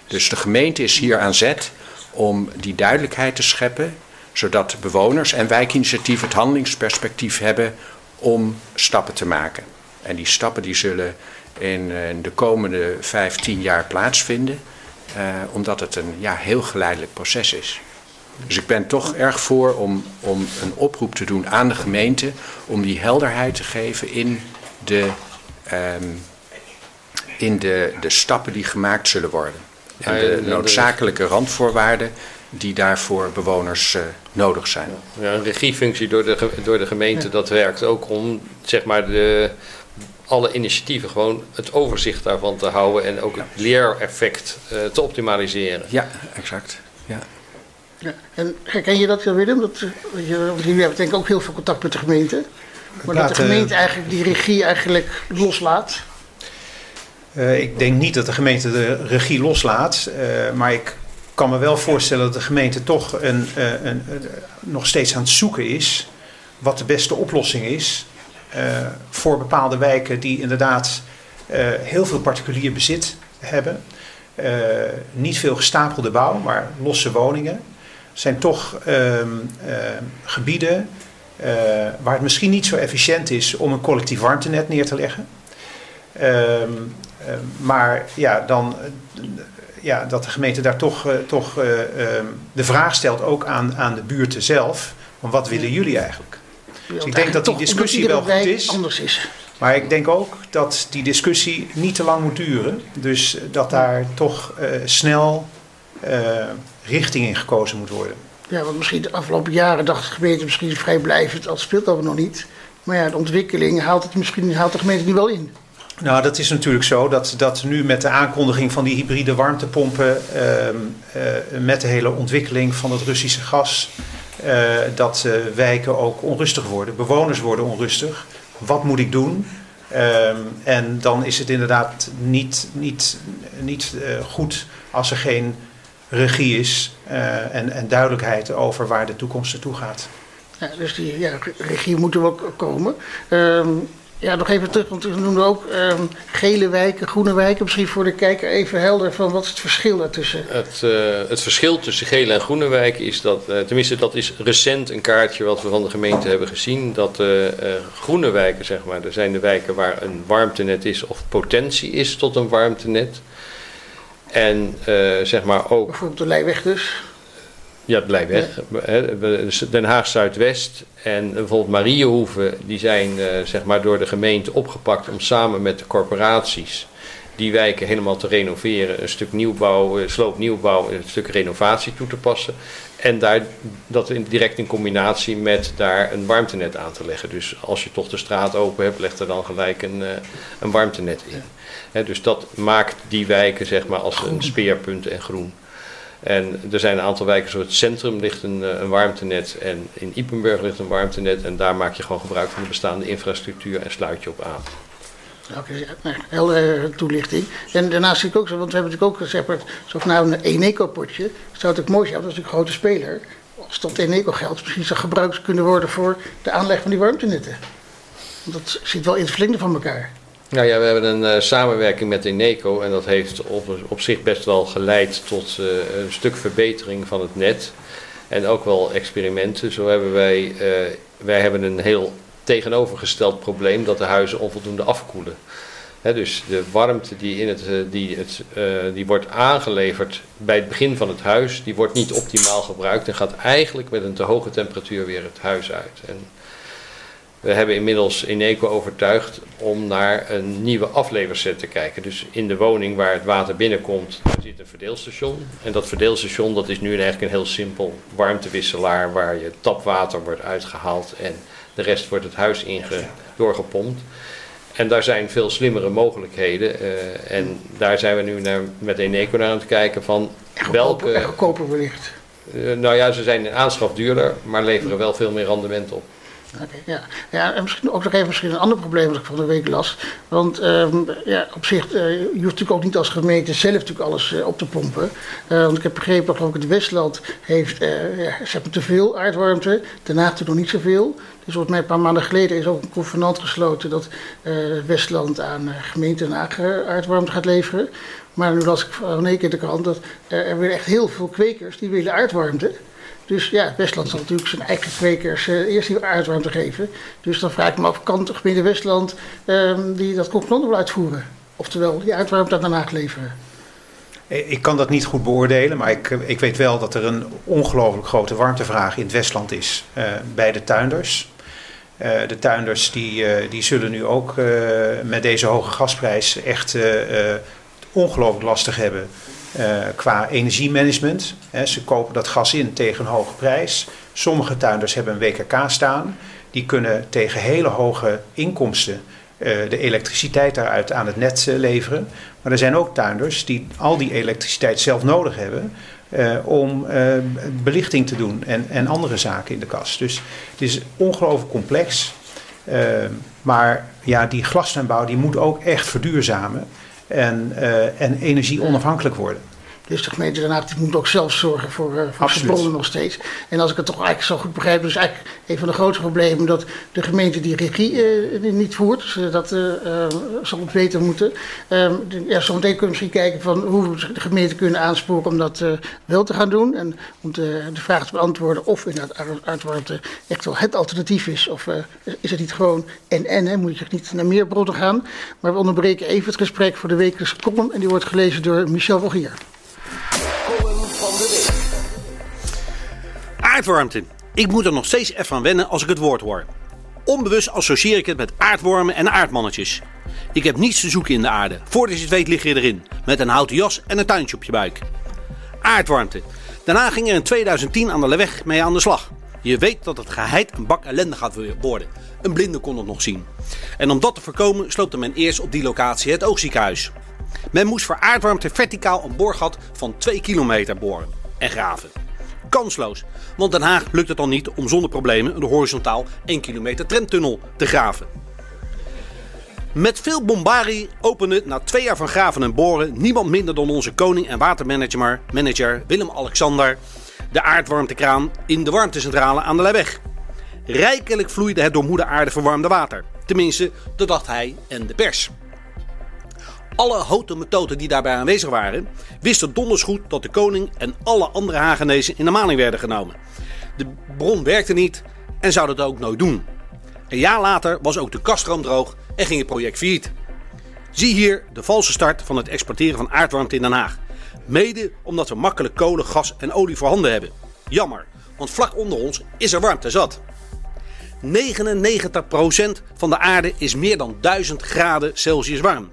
Dus de gemeente is hier aan zet om die duidelijkheid te scheppen zodat bewoners en wijkinitiatieven het handelingsperspectief hebben om stappen te maken. En die stappen die zullen in, eh, de komende 15 jaar plaatsvinden, uh, omdat het een ja, heel geleidelijk proces is. Dus ik ben toch erg voor om, om een oproep te doen aan de gemeente om die helderheid te geven in de, um, in de, de stappen die gemaakt zullen worden. En de noodzakelijke randvoorwaarden die daarvoor bewoners uh, nodig zijn. Ja, een regiefunctie door de, door de gemeente, dat werkt ook om zeg maar de alle initiatieven gewoon het overzicht daarvan te houden en ook het leereffect uh, te optimaliseren. Ja, exact. Ja. Ja. En herken je dat, Willem? Dat, je, want jullie hebben denk ik ook heel veel contact met de gemeente. Maar dat de gemeente eigenlijk die regie eigenlijk loslaat. Uh, ik denk niet dat de gemeente de regie loslaat. Uh, maar ik kan me wel voorstellen dat de gemeente toch een, een, een, nog steeds aan het zoeken is. wat de beste oplossing is. Uh, voor bepaalde wijken die inderdaad heel veel particulier bezit hebben. niet veel gestapelde bouw, maar losse woningen. zijn toch ehm, gebieden uh, waar het misschien niet zo efficiënt is om een collectief warmtenet neer te leggen. Uh, maar ja, dan, ja, dat de gemeente daar toch, toch de vraag stelt, ook aan, aan de buurten zelf, van wat willen jullie eigenlijk? Dus ik denk dat die discussie wel goed is. Anders is. Maar ik denk ook dat die discussie niet te lang moet duren. Dus dat daar toch snel richting in gekozen moet worden. Ja, want misschien de afgelopen jaren dacht de gemeente misschien vrijblijvend, dat speelt dat nog niet. Maar ja, de ontwikkeling haalt het misschien haalt de gemeente nu wel in. Nou, dat is natuurlijk zo dat, dat nu met de aankondiging van die hybride warmtepompen, uh, uh, met de hele ontwikkeling van het Russische gas, uh, dat wijken ook onrustig worden. Bewoners worden onrustig. Wat moet ik doen? Ehm, en dan is het inderdaad niet, niet, niet goed als er geen regie is en, en duidelijkheid over waar de toekomst naartoe gaat. Ja, dus die ja, regie moet er ook komen. Um, ja, nog even terug, want we noemden ook um, gele wijken, groene wijken. Misschien voor de kijker even helder van wat is het verschil daartussen? Het, uh, het verschil tussen gele en groene wijken is dat, uh, tenminste dat is recent een kaartje wat we van de gemeente hebben gezien. Dat uh, groene wijken, zeg maar, er zijn de wijken waar een warmtenet is of potentie is tot een warmtenet. En zeg maar ook. Bijvoorbeeld de Leijweg dus? Ja, de Leijweg. Ja. Den Haag Zuidwest en bijvoorbeeld Mariehoeven, die zijn uh, zeg maar door de gemeente opgepakt om samen met de corporaties die wijken helemaal te renoveren. Een stuk nieuwbouw, eh, sloopnieuwbouw, een stuk renovatie toe te passen. En daar, dat in, direct in combinatie met daar een warmtenet aan te leggen. Dus als je toch de straat open hebt, leg er dan gelijk een, een warmtenet in. He, dus dat maakt die wijken zeg maar, als een speerpunt en groen. En er zijn een aantal wijken, zoals het centrum ligt een, een warmtenet en in Ipenburg ligt een warmtenet. En daar maak je gewoon gebruik van de bestaande infrastructuur en sluit je op aan. Oké, okay, hele toelichting. En daarnaast zie ik ook want we hebben natuurlijk ook gezegd, zogenaamd een Eneco-potje. Zou het ook mooi zijn, dat is een grote speler. Als dat Eneco geldt, misschien zou gebruikt kunnen worden voor de aanleg van die warmtenetten. Want dat zit wel in het verlengde van elkaar. Nou ja, we hebben een uh, samenwerking met Eneco en dat heeft op, op zich best wel geleid tot uh, een stuk verbetering van het net. En ook wel experimenten. Zo hebben wij, uh, wij hebben een heel tegenovergesteld probleem dat de huizen onvoldoende afkoelen. Dus de warmte die, in het, die, het, die wordt aangeleverd bij het begin van het huis, die wordt niet optimaal gebruikt en gaat eigenlijk met een te hoge temperatuur weer het huis uit. En we hebben inmiddels Eneco overtuigd om naar een nieuwe afleverset te kijken. Dus in de woning waar het water binnenkomt, zit een verdeelstation. En dat verdeelstation dat is nu eigenlijk een heel simpel warmtewisselaar waar je tapwater wordt uitgehaald en de rest wordt het huis in doorgepompt. En daar zijn veel slimmere mogelijkheden. Uh, en daar zijn we nu naar, met Eneco naar aan het kijken van welke... En goedkoper wellicht. Uh, nou ja, ze zijn in aanschaf duurder, maar leveren wel veel meer rendement op. Ja. ja, en misschien ook nog even misschien een ander probleem dat ik van de week las. Want um, ja, op zich, uh, je hoeft natuurlijk ook niet als gemeente zelf natuurlijk alles uh, op te pompen. Uh, want ik heb begrepen dat geloof het Westland heeft, ja, te veel aardwarmte. Daarna nog niet zoveel. Dus volgens mij een paar maanden geleden is ook een convenant gesloten dat Westland aan gemeente Den Haag aardwarmte gaat leveren. Maar nu las ik van een keer de krant dat er weer echt heel veel kwekers die willen aardwarmte. Dus ja, Westland zal natuurlijk zijn eigen kwekers uh, eerst die aardwarmte geven. Dus dan vraag ik me af, kan de gemeente Westland um, die dat convenant wil uitvoeren? Oftewel, die aardwarmte daarna leveren? Ik kan dat niet goed beoordelen, maar ik, ik weet wel dat er een ongelooflijk grote warmtevraag in het Westland is bij de tuinders. De tuinders die, die zullen nu ook met deze hoge gasprijs echt ongelooflijk lastig hebben uh, qua energiemanagement. He, ze kopen dat gas in tegen een hoge prijs. Sommige tuinders hebben een WKK staan. Die kunnen tegen hele hoge inkomsten de elektriciteit daaruit aan het net leveren. Maar er zijn ook tuinders die al die elektriciteit zelf nodig hebben om belichting te doen en, en andere zaken in de kast. Dus het is ongelooflijk complex. maar ja, die glastuinbouw die moet ook echt verduurzamen en, en energie onafhankelijk worden. Dus de gemeente Den Haag die moet ook zelf zorgen voor, uh, voor zijn bronnen nog steeds. En als ik het toch eigenlijk zo goed begrijp, dus eigenlijk een van de grootste problemen dat de gemeente die regie uh, niet voert. Dus dat uh, zal het beter moeten. Ehm, ja, zometeen kunnen we misschien kijken van hoe we de gemeente kunnen aansporen om dat wel te gaan doen. En om de, de vraag te beantwoorden of inderdaad aardwarmte echt wel het alternatief is. Of is het niet gewoon en-en, hè? moet je niet naar meer bronnen gaan. Maar we onderbreken even het gesprek voor de wekelijkse column en die wordt gelezen door Michel Rogier. Aardwarmte. Ik moet er nog steeds even aan wennen als ik het woord hoor. Onbewust associeer ik het met aardwormen en aardmannetjes. Ik heb niets te zoeken in de aarde. Voordat je het weet lig je erin. Met een houten jas en een tuintje op je buik. Aardwarmte. Daarna ging er in 2010 aan de weg mee aan de slag. Je weet dat het geheid een bak ellende gaat worden. Een blinde kon het nog zien. En om dat te voorkomen sloopte men eerst op die locatie het oogziekenhuis. Men moest voor aardwarmte verticaal een boorgat van 2 kilometer boren en graven. Kansloos, want Den Haag lukt het dan niet om zonder problemen een horizontaal 1 kilometer tramtunnel te graven. Met veel bombarie opende na twee jaar van graven en boren niemand minder dan onze koning en watermanager manager Willem-Alexander de aardwarmtekraan in de warmtecentrale aan de Leijweg. Rijkelijk vloeide het door moeder aarde verwarmde water. Tenminste, dat dacht hij en de pers. Alle houten methoden die daarbij aanwezig waren, wisten donders goed dat de koning en alle andere Hagenezen in de maling werden genomen. De bron werkte niet en zou dat ook nooit doen. Een jaar later was ook de kaststroom droog en ging het project failliet. Zie hier de valse start van het exporteren van aardwarmte in Den Haag. Mede omdat we makkelijk kolen, gas en olie voorhanden hebben. Jammer, want vlak onder ons is er warmte zat. 99% van de aarde is meer dan 1000 graden Celsius warm.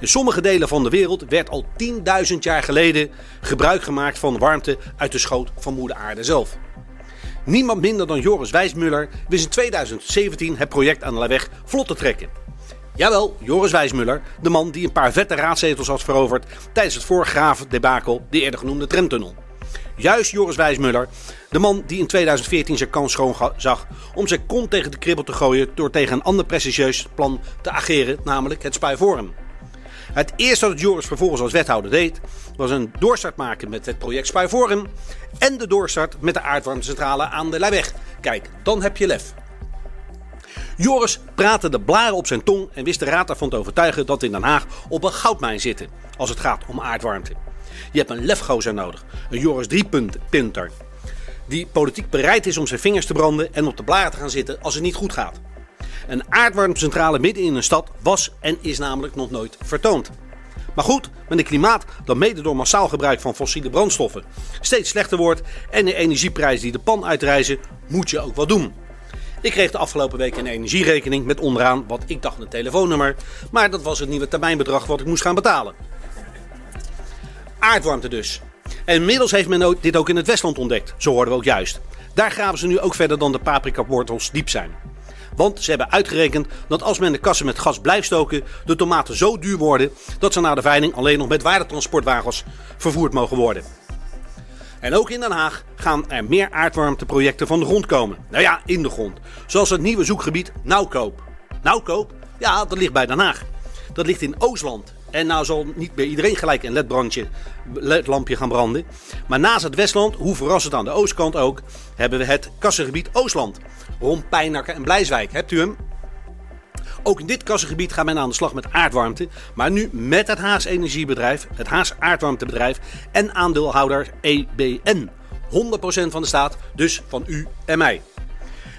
In sommige delen van de wereld werd al 10.000 jaar geleden gebruik gemaakt van warmte uit de schoot van moeder aarde zelf. Niemand minder dan Joris Wijsmuller wist in 2017 het project aan de weg vlot te trekken. Jawel, Joris Wijsmuller, de man die een paar vette raadzetels had veroverd tijdens het voorgraven debakel, de eerder genoemde tramtunnel. Juist Joris Wijsmuller, de man die in 2014 zijn kans schoon zag om zijn kont tegen de kribbel te gooien door tegen een ander prestigieus plan te ageren, namelijk het Spuiforum. Het eerste dat Joris vervolgens als wethouder deed, was een doorstart maken met het project Spuiforum en de doorstart met de aardwarmtecentrale aan de Leijweg. Kijk, dan heb je lef. Joris praatte de blaren op zijn tong en wist de raad ervan te overtuigen dat in Den Haag op een goudmijn zitten als het gaat om aardwarmte. Je hebt een lefgozer nodig, een Joris driepunter, die politiek bereid is om zijn vingers te branden en op de blaren te gaan zitten als het niet goed gaat. Een aardwarmtecentrale midden in een stad was en is namelijk nog nooit vertoond. Maar goed, met een klimaat dat mede door massaal gebruik van fossiele brandstoffen steeds slechter wordt en de energieprijzen die de pan uitreizen, moet je ook wat doen. Ik kreeg de afgelopen week een energierekening met onderaan wat ik dacht een telefoonnummer, maar dat was het nieuwe termijnbedrag wat ik moest gaan betalen. Aardwarmte dus. En inmiddels heeft men dit ook in het Westland ontdekt, zo hoorden we ook juist. Daar graven ze nu ook verder dan de paprika-wortels diep zijn. Want ze hebben uitgerekend dat als men de kassen met gas blijft stoken, de tomaten zo duur worden dat ze na de veiling alleen nog met waardetransportwagens vervoerd mogen worden. En ook in Den Haag gaan er meer aardwarmteprojecten van de grond komen. Nou ja, in de grond. Zoals het nieuwe zoekgebied Nauwkoop. Nauwkoop? Ja, dat ligt bij Den Haag. Dat ligt in Oostland. En nou zal niet bij iedereen gelijk een ledbrandje, ledlampje gaan branden. Maar naast het Westland, hoe verrassend aan de oostkant ook, hebben we het kassengebied Oostland. Rond Pijnakker en Blijswijk. Hebt u hem? Ook in dit kassengebied gaat men aan de slag met aardwarmte. Maar nu met het Haas Energiebedrijf, het Haas Aardwarmtebedrijf en aandeelhouder EBN. 100% van de staat, dus van u en mij.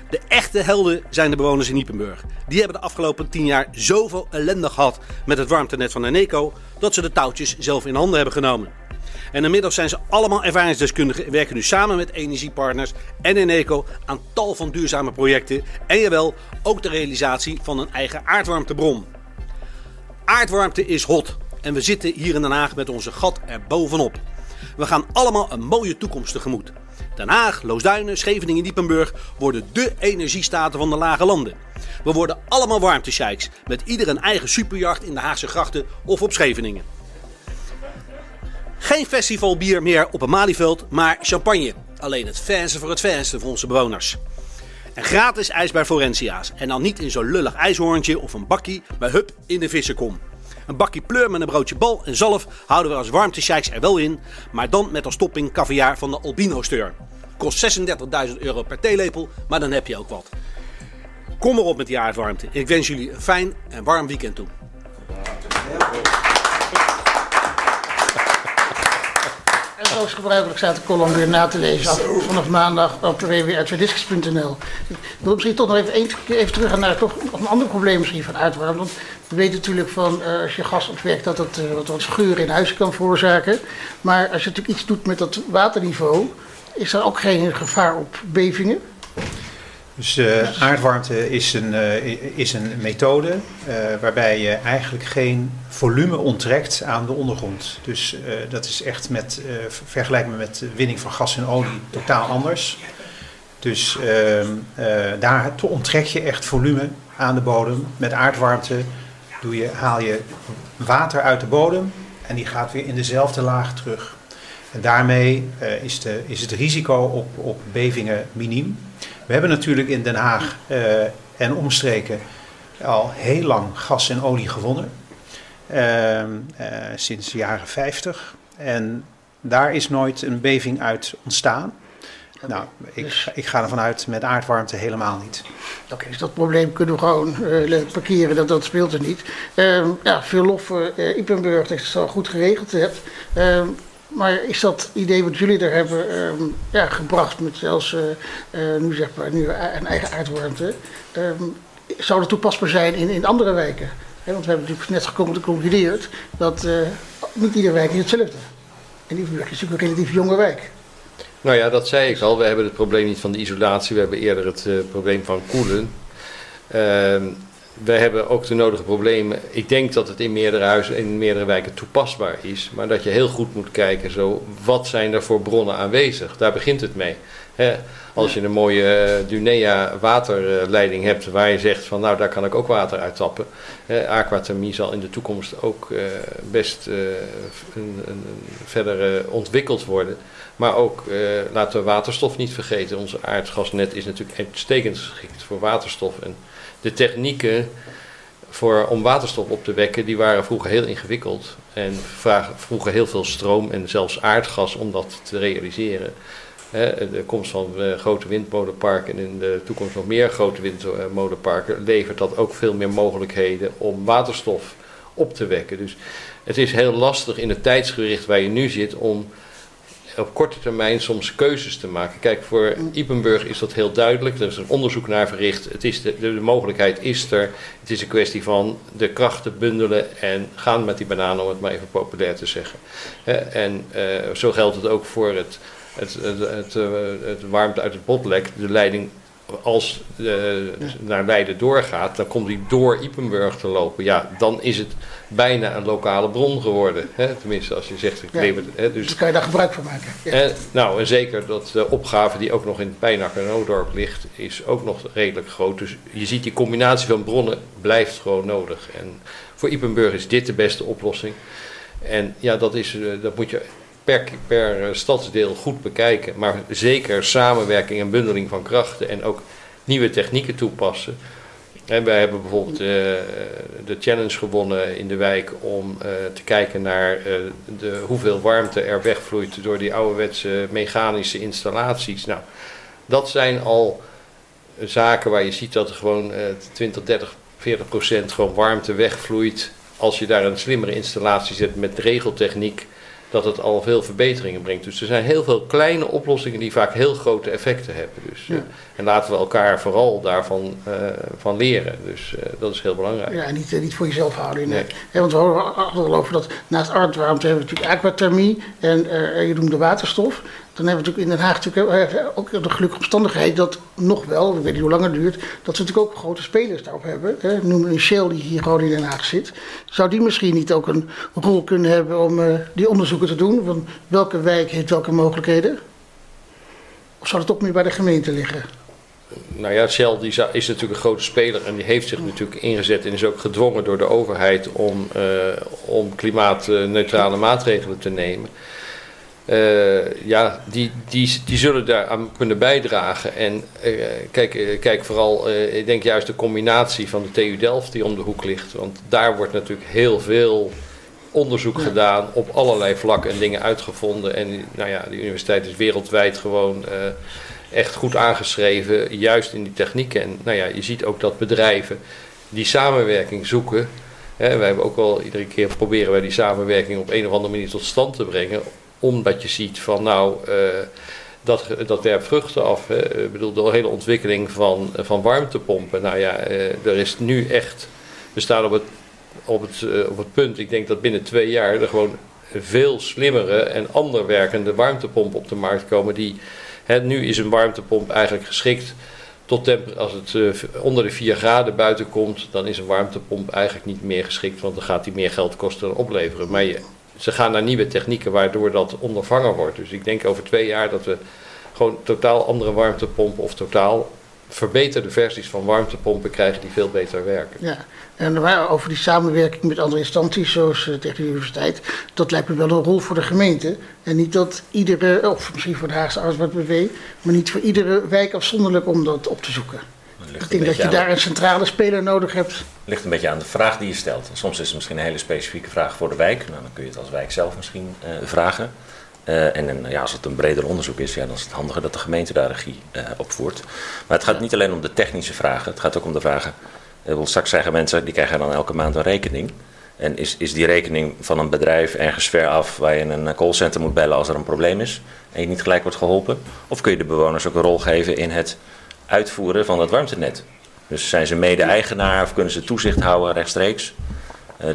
De echte helden zijn de bewoners in Niepenburg. Die hebben de afgelopen 10 jaar zoveel ellende gehad met het warmtenet van Eneco dat ze de touwtjes zelf in handen hebben genomen. En inmiddels zijn ze allemaal ervaringsdeskundigen en werken nu samen met energiepartners en Eneco aan tal van duurzame projecten. En jawel, ook de realisatie van een eigen aardwarmtebron. Aardwarmte is hot en we zitten hier in Den Haag met onze gat er bovenop. We gaan allemaal een mooie toekomst tegemoet. Den Haag, Loosduinen, Scheveningen en Diepenburg worden dé energiestaten van de lage landen. We worden allemaal warmtesheiks, met ieder een eigen superjacht in de Haagse grachten of op Scheveningen. Geen festivalbier meer op een Malieveld, maar champagne. Alleen het fansen voor het fansen voor onze bewoners. En gratis ijs bij Forentia's. En dan niet in zo'n lullig ijshoorntje of een bakkie, maar hup in de vissenkom. Een bakje pleur met een broodje bal en zalf houden we als warmtesheiks er wel in. Maar dan met als topping caviar van de Albino-steur. Kost 36.000 euro per theelepel, maar dan heb je ook wat. Kom erop met die aardwarmte. Ik wens jullie een fijn en warm weekend toe. En zoals gebruikelijk staat de column weer na te lezen af- vanaf maandag op www.uitwerdiscus.nl. Ik wil misschien toch nog even, even terug naar toch een ander probleem misschien van uitwarming. Want we weten natuurlijk van eh, als je gas ontwerkt dat het eh, wat, wat scheuren in huizen kan veroorzaken. Maar als je natuurlijk iets doet met dat waterniveau, is er ook geen gevaar op bevingen. Dus eh, aardwarmte is een, eh, is een methode eh, waarbij je eigenlijk geen volume onttrekt aan de ondergrond. Dus dat is echt met, vergelijkbaar met winning van gas en olie totaal anders. Dus ehm, eh, daar onttrek je echt volume aan de bodem. Met aardwarmte doe je, haal je water uit de bodem en die gaat weer in dezelfde laag terug. En daarmee is, de, is het risico op, op bevingen miniem. We hebben natuurlijk in Den Haag eh, en omstreken al heel lang gas en olie gewonnen. Ehm, eh, sinds de jaren 50. En daar is nooit een beving uit ontstaan. Nou, ik, ik ga ervan uit met aardwarmte helemaal niet. Oké, dus dat probleem kunnen we gewoon eh, parkeren, dat, dat speelt er niet. Ehm, ja, veel lof voor Ipenburg dat je het zo goed geregeld hebt. Ehm, maar is dat idee wat jullie er hebben ehm, ja, gebracht met zelfs eh, eh, nu zeg maar nu een eigen aardwarmte, ehm, zou dat toepasbaar zijn in, in andere wijken? Want we hebben natuurlijk net gekomen geconcludeerd dat eh, niet iedere wijk is hetzelfde. En Ipenburg is natuurlijk een relatief jonge wijk. Nou ja, dat zei ik al. We hebben het probleem niet van de isolatie. We hebben eerder het probleem van koelen. We hebben ook de nodige problemen. Ik denk dat het in meerdere huizen, in meerdere wijken toepasbaar is. Maar dat je heel goed moet kijken, zo, wat zijn er voor bronnen aanwezig? Daar begint het mee. Als je een mooie eh, Dunea waterleiding hebt waar je zegt van nou daar kan ik ook water uit tappen. Aquathermie zal in de toekomst ook eh, best eh, een, een, verder ontwikkeld worden. Maar ook, laten we waterstof niet vergeten. Onze aardgasnet is natuurlijk uitstekend geschikt voor waterstof. En de technieken voor, om waterstof op te wekken, die waren vroeger heel ingewikkeld. En vroegen heel veel stroom en zelfs aardgas om dat te realiseren. De komst van eh, grote windmolenparken en in de toekomst nog meer grote windmolenparken levert dat ook veel meer mogelijkheden om waterstof op te wekken. Dus het is heel lastig in het tijdsgericht waar je nu zit om op korte termijn soms keuzes te maken. Kijk, voor Ipenburg is dat heel duidelijk. Er is een onderzoek naar verricht. Het is de, de, de mogelijkheid is er. Het is een kwestie van de krachten bundelen en gaan met die bananen, om het maar even populair te zeggen. En eh, zo geldt het ook voor het, het, het, het, eh, het warmte uit het botlek. De leiding als eh, naar Leiden doorgaat, dan komt die door Ipenburg te lopen. Ja, dan is het bijna een lokale bron geworden. Hè? Tenminste, als je zegt, ik Ja. Hè? Dus Dus kan je daar gebruik van maken. Ja. en, nou, en zeker dat de opgave die ook nog in Pijnak en Oudorp ligt, is ook nog redelijk groot. Dus je ziet die combinatie van bronnen blijft gewoon nodig. En voor Ipenburg is dit de beste oplossing. En ja, dat, is, eh, dat moet je per, per eh, stadsdeel goed bekijken. Maar zeker samenwerking en bundeling van krachten en ook nieuwe technieken toepassen. En wij hebben bijvoorbeeld eh, de challenge gewonnen in de wijk om eh, te kijken naar eh, de, hoeveel warmte er wegvloeit door die ouderwetse mechanische installaties. Nou, dat zijn al zaken waar je ziet dat er gewoon eh 20, 30, 40 procent gewoon warmte wegvloeit. Als je daar een slimmere installatie zet met regeltechniek, dat het al veel verbeteringen brengt. Dus er zijn heel veel kleine oplossingen die vaak heel grote effecten hebben. Dus, eh, Ja. en laten we elkaar vooral daarvan eh, van leren. Dus eh, dat is heel belangrijk. Ja, en niet, eh, niet voor jezelf houden. Nee. Want we horen over dat naast aardwarmte hebben we natuurlijk aquathermie en eh, je noemde waterstof. Dan hebben we natuurlijk in Den Haag natuurlijk eh, ook de gelukkige omstandigheid dat nog wel, ik weet niet hoe lang het duurt, dat we natuurlijk ook grote spelers daarop hebben. Hè. Noem een Shell die hier gewoon in Den Haag zit. Zou die misschien niet ook een rol kunnen hebben om eh, die onderzoeken te doen? Van welke wijk heeft welke mogelijkheden? Of zou het toch meer bij de gemeente liggen? nou ja, Shell die is natuurlijk een grote speler en die heeft zich natuurlijk ingezet en is ook gedwongen door de overheid om, uh, om klimaatneutrale maatregelen te nemen. Uh, ja, die, die, die zullen daaraan kunnen bijdragen. En uh, kijk, kijk vooral, ik denk juist de combinatie van de TU Delft die om de hoek ligt. Want daar wordt natuurlijk heel veel onderzoek gedaan op allerlei vlakken en dingen uitgevonden. En nou ja, de universiteit is wereldwijd gewoon echt goed aangeschreven, juist in die technieken. En nou ja, je ziet ook dat bedrijven die samenwerking zoeken. Hè, wij hebben ook wel iedere keer proberen wij die samenwerking op een of andere manier tot stand te brengen. Omdat je ziet van nou, uh, dat, dat werpt vruchten af. Hè. Ik bedoel, de hele ontwikkeling van, van warmtepompen. Nou ja, uh, er is nu echt, we staan op het, op, het, uh, op het punt, ik denk dat binnen twee jaar er gewoon veel slimmere en ander werkende warmtepompen op de markt komen die nu is een warmtepomp eigenlijk geschikt tot als het onder de 4 graden buiten komt, dan is een warmtepomp eigenlijk niet meer geschikt, want dan gaat die meer geld kosten dan opleveren. Maar je, ze gaan naar nieuwe technieken waardoor dat ondervangen wordt. Dus ik denk over twee jaar dat we gewoon totaal andere warmtepompen of totaal verbeterde versies van warmtepompen krijgen die veel beter werken. Ja, en over die samenwerking met andere instanties, zoals de Technische Universiteit, dat lijkt me wel een rol voor de gemeente. En niet dat iedere, of misschien voor de Haagse BW, maar niet voor iedere wijk afzonderlijk om dat op te zoeken. Ik denk dat je daar een centrale speler nodig hebt. Het ligt een beetje aan de vraag die je stelt. Soms is het misschien een hele specifieke vraag voor de wijk. Nou, dan kun je het als wijk zelf misschien uh, vragen. Uh, en ja, als het een breder onderzoek is, ja, dan is het handiger dat de gemeente daar regie uh, op voert. Maar het gaat niet alleen om de technische vragen, het gaat ook om de vragen. Uh, straks zeggen mensen, die krijgen dan elke maand een rekening. En is, is die rekening van een bedrijf ergens ver af waar je een callcenter moet bellen als er een probleem is en je niet gelijk wordt geholpen? Of kun je de bewoners ook een rol geven in het uitvoeren van dat warmtenet? Dus zijn ze mede-eigenaar of kunnen ze toezicht houden rechtstreeks?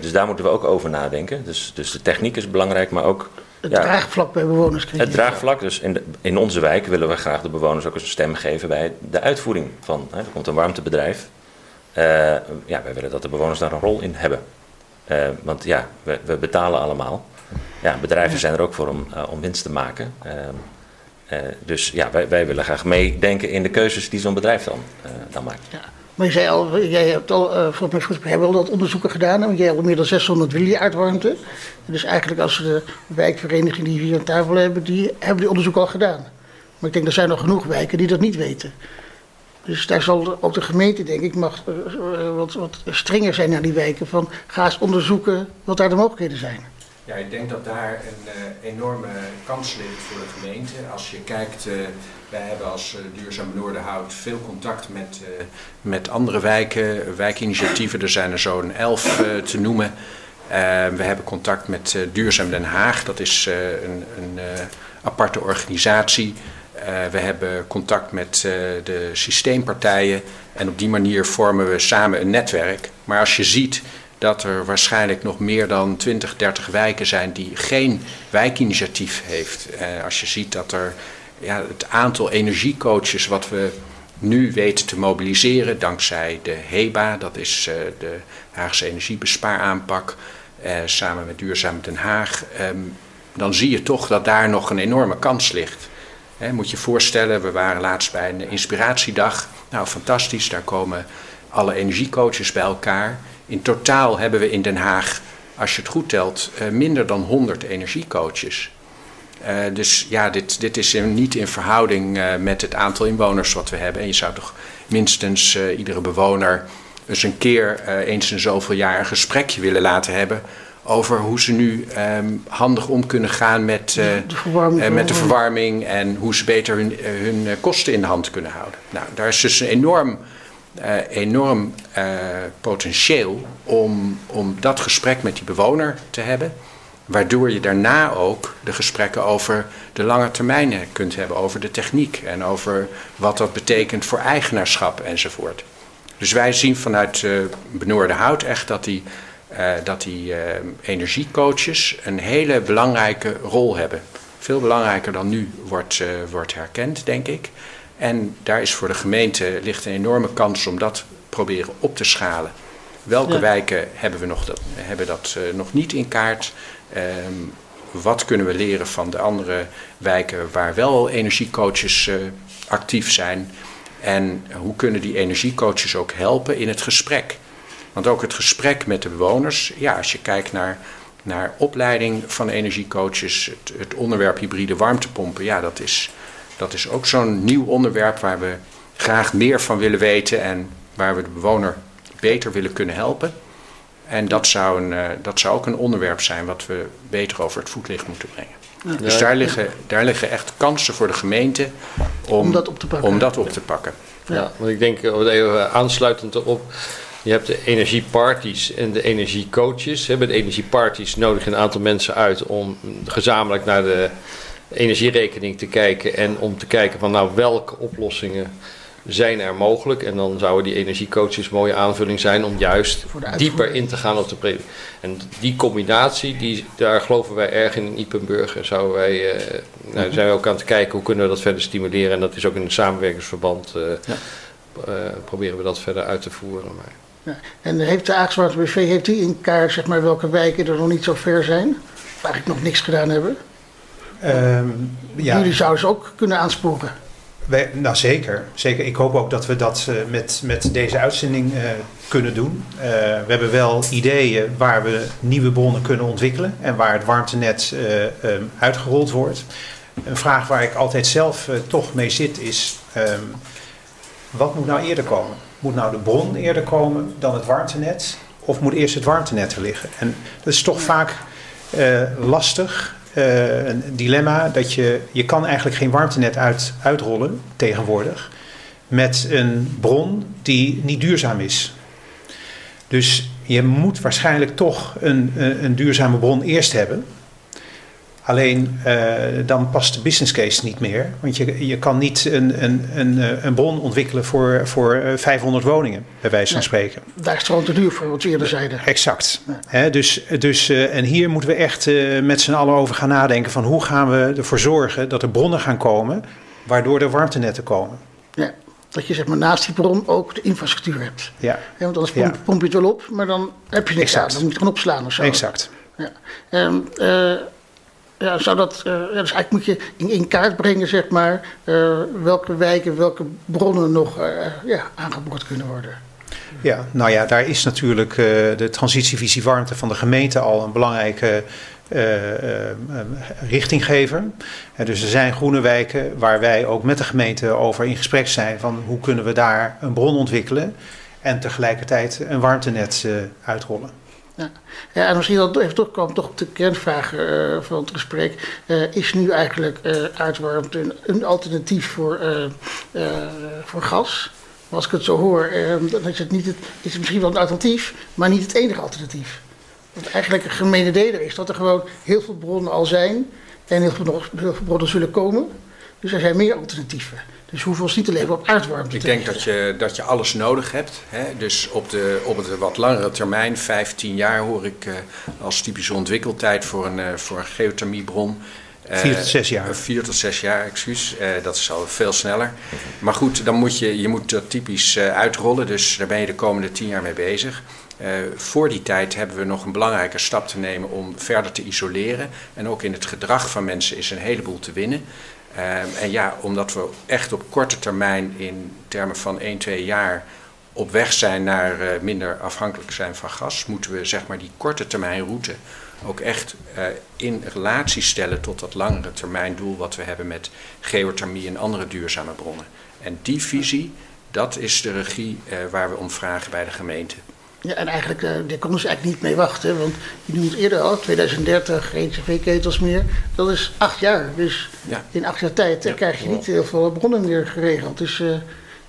dus daar moeten we ook over nadenken. Dus, dus de techniek is belangrijk, maar ook het draagvlak bij bewoners Het draagvlak, dus in, de, in onze wijk willen we graag de bewoners ook eens een stem geven bij de uitvoering van. Hè, er komt een warmtebedrijf. Uh, ja, wij willen dat de bewoners daar een rol in hebben. Uh, want ja, we, we, betalen allemaal. Ja, bedrijven zijn er ook voor om, om winst te maken. Dus ja, wij, wij willen graag meedenken in de keuzes die zo'n bedrijf dan, dan maakt. Ja. Maar je zei al, jij hebt al, uh, volgens mij goed, hebben al dat onderzoeken gedaan. Want jij hebt al meer dan 600 warmte. Dus eigenlijk als de wijkverenigingen die hier aan tafel hebben, die hebben die onderzoek al gedaan. Maar ik denk, er zijn nog genoeg wijken die dat niet weten. Dus daar zal ook de gemeente, denk ik, mag wat, wat strenger zijn naar die wijken. Van ga eens onderzoeken wat daar de mogelijkheden zijn. Ja, ik denk dat daar een uh, enorme kans ligt voor de gemeente. Als je kijkt, uh, wij hebben als uh, Duurzaam Noorderhout veel contact met, met andere wijken, wijkinitiatieven. Er zijn er zo'n elf te noemen. we hebben contact met Duurzaam Den Haag, dat is een, een aparte organisatie. we hebben contact met de systeempartijen en op die manier vormen we samen een netwerk. Maar als je ziet dat er waarschijnlijk nog meer dan 20, 30 wijken zijn die geen wijkinitiatief heeft. Eh, als je ziet dat er ja, het aantal energiecoaches wat we nu weten te mobiliseren, dankzij de HEBA, dat is uh, de Haagse energiebespaaraanpak, uh, samen met Duurzaam Den Haag, um, dan zie je toch dat daar nog een enorme kans ligt. He, moet je voorstellen, we waren laatst bij een inspiratiedag. Nou, fantastisch, daar komen alle energiecoaches bij elkaar. In totaal hebben we in Den Haag, als je het goed telt, uh, minder dan 100 energiecoaches. Uh, dus ja, dit, dit is in, niet in verhouding uh, met het aantal inwoners wat we hebben. En je zou toch minstens iedere bewoner eens een keer, eens in zoveel jaar, een gesprekje willen laten hebben over hoe ze nu um, handig om kunnen gaan met, de, verwarming, met de verwarming en hoe ze beter hun, hun kosten in de hand kunnen houden. Nou, daar is dus een enorm enorm uh, potentieel om, om dat gesprek met die bewoner te hebben. Waardoor je daarna ook de gesprekken over de lange termijnen kunt hebben, over de techniek en over wat dat betekent voor eigenaarschap enzovoort. Dus wij zien vanuit uh, Benoorde Hout echt dat die, dat die energiecoaches een hele belangrijke rol hebben. Veel belangrijker dan nu wordt, wordt herkend, denk ik. En daar is voor de gemeente ligt een enorme kans om dat proberen op te schalen. Welke wijken hebben we nog dat, hebben dat uh, nog niet in kaart? Um, wat kunnen we leren van de andere wijken waar wel energiecoaches uh, actief zijn? En hoe kunnen die energiecoaches ook helpen in het gesprek? Want ook het gesprek met de bewoners, ja, als je kijkt naar, naar opleiding van energiecoaches, het, het onderwerp hybride warmtepompen, ja, dat is, dat is ook zo'n nieuw onderwerp waar we graag meer van willen weten en waar we de bewoner beter willen kunnen helpen. En dat zou, een, uh, dat zou ook een onderwerp zijn wat we beter over het voetlicht moeten brengen. Ja. Dus daar liggen, daar liggen echt kansen voor de gemeente om, om dat op te pakken. Om dat op te pakken. Ja, want ik denk, even aansluitend erop, je hebt de energieparties en de energiecoaches. Bij de energieparties nodig je een aantal mensen uit om gezamenlijk naar de energierekening te kijken en om te kijken van nou welke oplossingen zijn er mogelijk. En dan zouden die energiecoaches een mooie aanvulling zijn om juist dieper in te gaan op de pre. En die combinatie, die, daar geloven wij erg in in Ipenburg. En zouden wij, uh, nou, zijn we ook aan het kijken hoe kunnen we dat verder stimuleren. En dat is ook in een samenwerkingsverband. Uh, ja. uh, proberen we dat verder uit te voeren. Maar. Ja. En heeft de Aagzwarte BV heeft die in kaart zeg maar, welke wijken er nog niet zo ver zijn? Of eigenlijk nog niks gedaan hebben? Um, ja. Jullie zouden ze ook kunnen aansporen. Wij, nou zeker, zeker. Ik hoop ook dat we dat uh, met, met deze uitzending uh, kunnen doen. Uh, we hebben wel ideeën waar we nieuwe bronnen kunnen ontwikkelen en waar het warmtenet um, uitgerold wordt. Een vraag waar ik altijd zelf toch mee zit is: um, wat moet nou eerder komen? Moet nou de bron eerder komen dan het warmtenet? Of moet eerst het warmtenet er liggen? En dat is toch vaak lastig. Uh, een dilemma dat je, je kan eigenlijk geen warmtenet uit, uitrollen tegenwoordig met een bron die niet duurzaam is. Dus je moet waarschijnlijk toch een, een, een duurzame bron eerst hebben. Alleen uh, dan past de business case niet meer. Want je, je kan niet een, een, een, een bron ontwikkelen voor, voor 500 woningen, bij wijze van spreken. Daar is het gewoon te duur voor, wat we eerder zeiden. Exact. Ja. He, dus, dus, uh, en hier moeten we echt uh, met z'n allen over gaan nadenken van hoe gaan we ervoor zorgen dat er bronnen gaan komen waardoor er warmtenetten komen. Ja. Dat je zeg maar, naast die bron ook de infrastructuur hebt. Ja. want anders pomp, ja. pomp, je het wel op, maar dan heb je niks exact. aan. Dan moet je het gewoon opslaan of zo. Exact. Ja. Um, ja, zou dat, ja, dus eigenlijk moet je in, in kaart brengen, zeg maar, uh, welke wijken, welke bronnen nog uh, ja, aangeboord kunnen worden. Ja, nou ja, daar is natuurlijk de transitievisie warmte van de gemeente al een belangrijke richtinggever. dus er zijn groene wijken waar wij ook met de gemeente over in gesprek zijn van hoe kunnen we daar een bron ontwikkelen en tegelijkertijd een warmtenet uitrollen. Ja. en misschien dat even terugkomen toch op de kernvraag uh, van het gesprek. Uh, is nu eigenlijk uh, aardwarmte een, een, alternatief voor, voor gas? Als ik het zo hoor, dan is het, niet het, is misschien wel een alternatief, maar niet het enige alternatief. Want eigenlijk een gemene deler is dat er gewoon heel veel bronnen al zijn en heel veel bronnen zullen komen. Dus er zijn meer alternatieven. Dus hoeven ons niet te leven op aardwarmte. Ik denk dat je, dat je alles nodig hebt. Hè? Dus op, de, op het wat langere termijn, 15 jaar, hoor ik uh, als typische ontwikkeltijd voor een, uh, voor een geothermiebron. Uh, vier tot zes jaar. Vier tot zes jaar, excuus. dat is al veel sneller. Maar goed, dan moet je, je moet dat typisch uitrollen. Dus daar ben je de komende tien jaar mee bezig. voor die tijd hebben we nog een belangrijke stap te nemen om verder te isoleren. En ook in het gedrag van mensen is een heleboel te winnen. Um, en ja, omdat we echt op korte termijn in termen van 1, 2 jaar op weg zijn naar uh, minder afhankelijk zijn van gas, moeten we zeg maar die korte termijn route ook echt uh, in relatie stellen tot dat langere termijn doel wat we hebben met geothermie en andere duurzame bronnen. En die visie, dat is de regie uh, waar we om vragen bij de gemeente. Ja, en eigenlijk, uh, daar konden ze eigenlijk niet mee wachten. Want je noemt eerder al, 2030, geen cv-ketels meer. Dat is acht jaar. Dus ja. in acht jaar tijd ja. krijg je niet heel veel bronnen meer geregeld. Dus uh,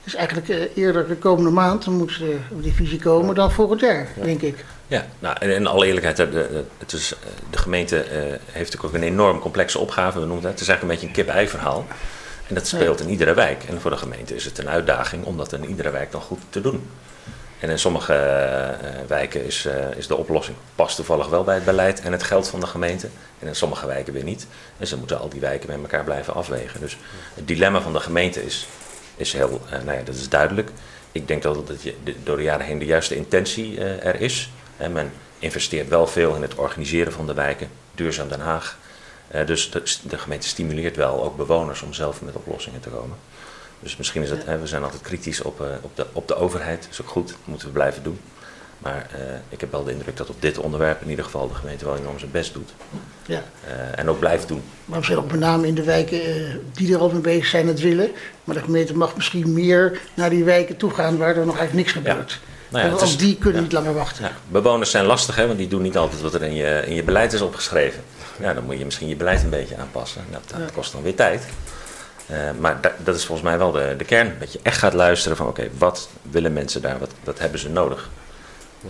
is eigenlijk eerder de komende maand, dan moet die visie komen, dan volgend jaar, ja. denk ik. Ja, nou, en in alle eerlijkheid, het is, de gemeente heeft natuurlijk ook een enorm complexe opgave. We noemen het, het is eigenlijk een beetje een kip-ei verhaal. En dat speelt in iedere wijk. En voor de gemeente is het een uitdaging om dat in iedere wijk dan goed te doen. En in sommige uh, wijken is, uh, is de oplossing past toevallig wel bij het beleid en het geld van de gemeente. En in sommige wijken weer niet. En ze moeten al die wijken met elkaar blijven afwegen. Dus het dilemma van de gemeente is, is heel, uh, nou ja, dat is duidelijk. Ik denk dat, dat door de jaren heen de juiste intentie er is. En men investeert wel veel in het organiseren van de wijken. Duurzaam Den Haag. dus de gemeente stimuleert wel ook bewoners om zelf met oplossingen te komen. Dus misschien is het, hè, we zijn altijd kritisch op, uh, op, de, op de overheid. Dat is ook goed, dat moeten we blijven doen. Maar uh, ik heb wel de indruk dat op dit onderwerp in ieder geval de gemeente wel enorm zijn best doet. Ja. Uh, en ook blijft doen. Maar misschien ook met name in de wijken die er al mee bezig zijn het willen. Maar de gemeente mag misschien meer naar die wijken toe gaan waar er nog eigenlijk niks gebeurt. Ja. Nou ja, want is, die kunnen ja. niet langer wachten. Ja. Bewoners zijn lastig, hè, want die doen niet altijd wat er in je, in je beleid is opgeschreven. Ja, dan moet je misschien je beleid een beetje aanpassen. Dat, dat kost dan weer tijd. Uh, maar da dat is volgens mij wel de, de kern. Dat je echt gaat luisteren van oké, okay, wat willen mensen daar? Wat, wat hebben ze nodig?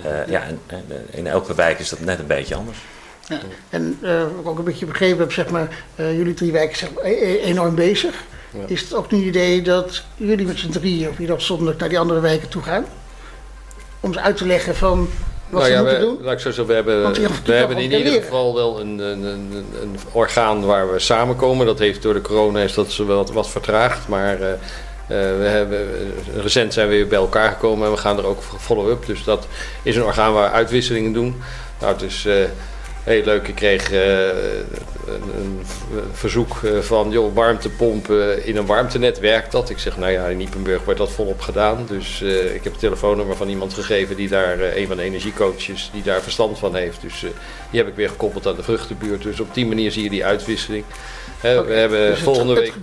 Uh, ja, en, en, in elke wijk is dat net een beetje anders. Ja. En uh, wat ik ook een beetje begrepen heb, zeg maar, jullie drie wijken zijn enorm bezig. Ja. Is het ook een idee dat jullie met z'n drieën of ieder afzonderlijk naar die andere wijken toe gaan? Om ze uit te leggen van wat nou ja, we, doen? Laat ik zo zeggen, we hebben, we hebben in ieder geval wel een, een, een, een, orgaan waar we samenkomen. Dat heeft door de corona is dat ze wat, wat vertraagd, maar uh, uh, we hebben, recent zijn we weer bij elkaar gekomen en we gaan er ook follow-up. Dus dat is een orgaan waar we uitwisselingen doen. Nou, het is uh, heel leuk. Ik kreeg een, een, verzoek van joh, warmtepompen in een warmtenet werkt dat. Ik zeg nou ja, in Iepenburg wordt dat volop gedaan. Dus uh, ik heb het telefoonnummer van iemand gegeven die daar, uh, een van de energiecoaches, die daar verstand van heeft. Dus uh, die heb ik weer gekoppeld aan de vruchtenbuurt. Dus op die manier zie je die uitwisseling. He, okay, we hebben dus volgende week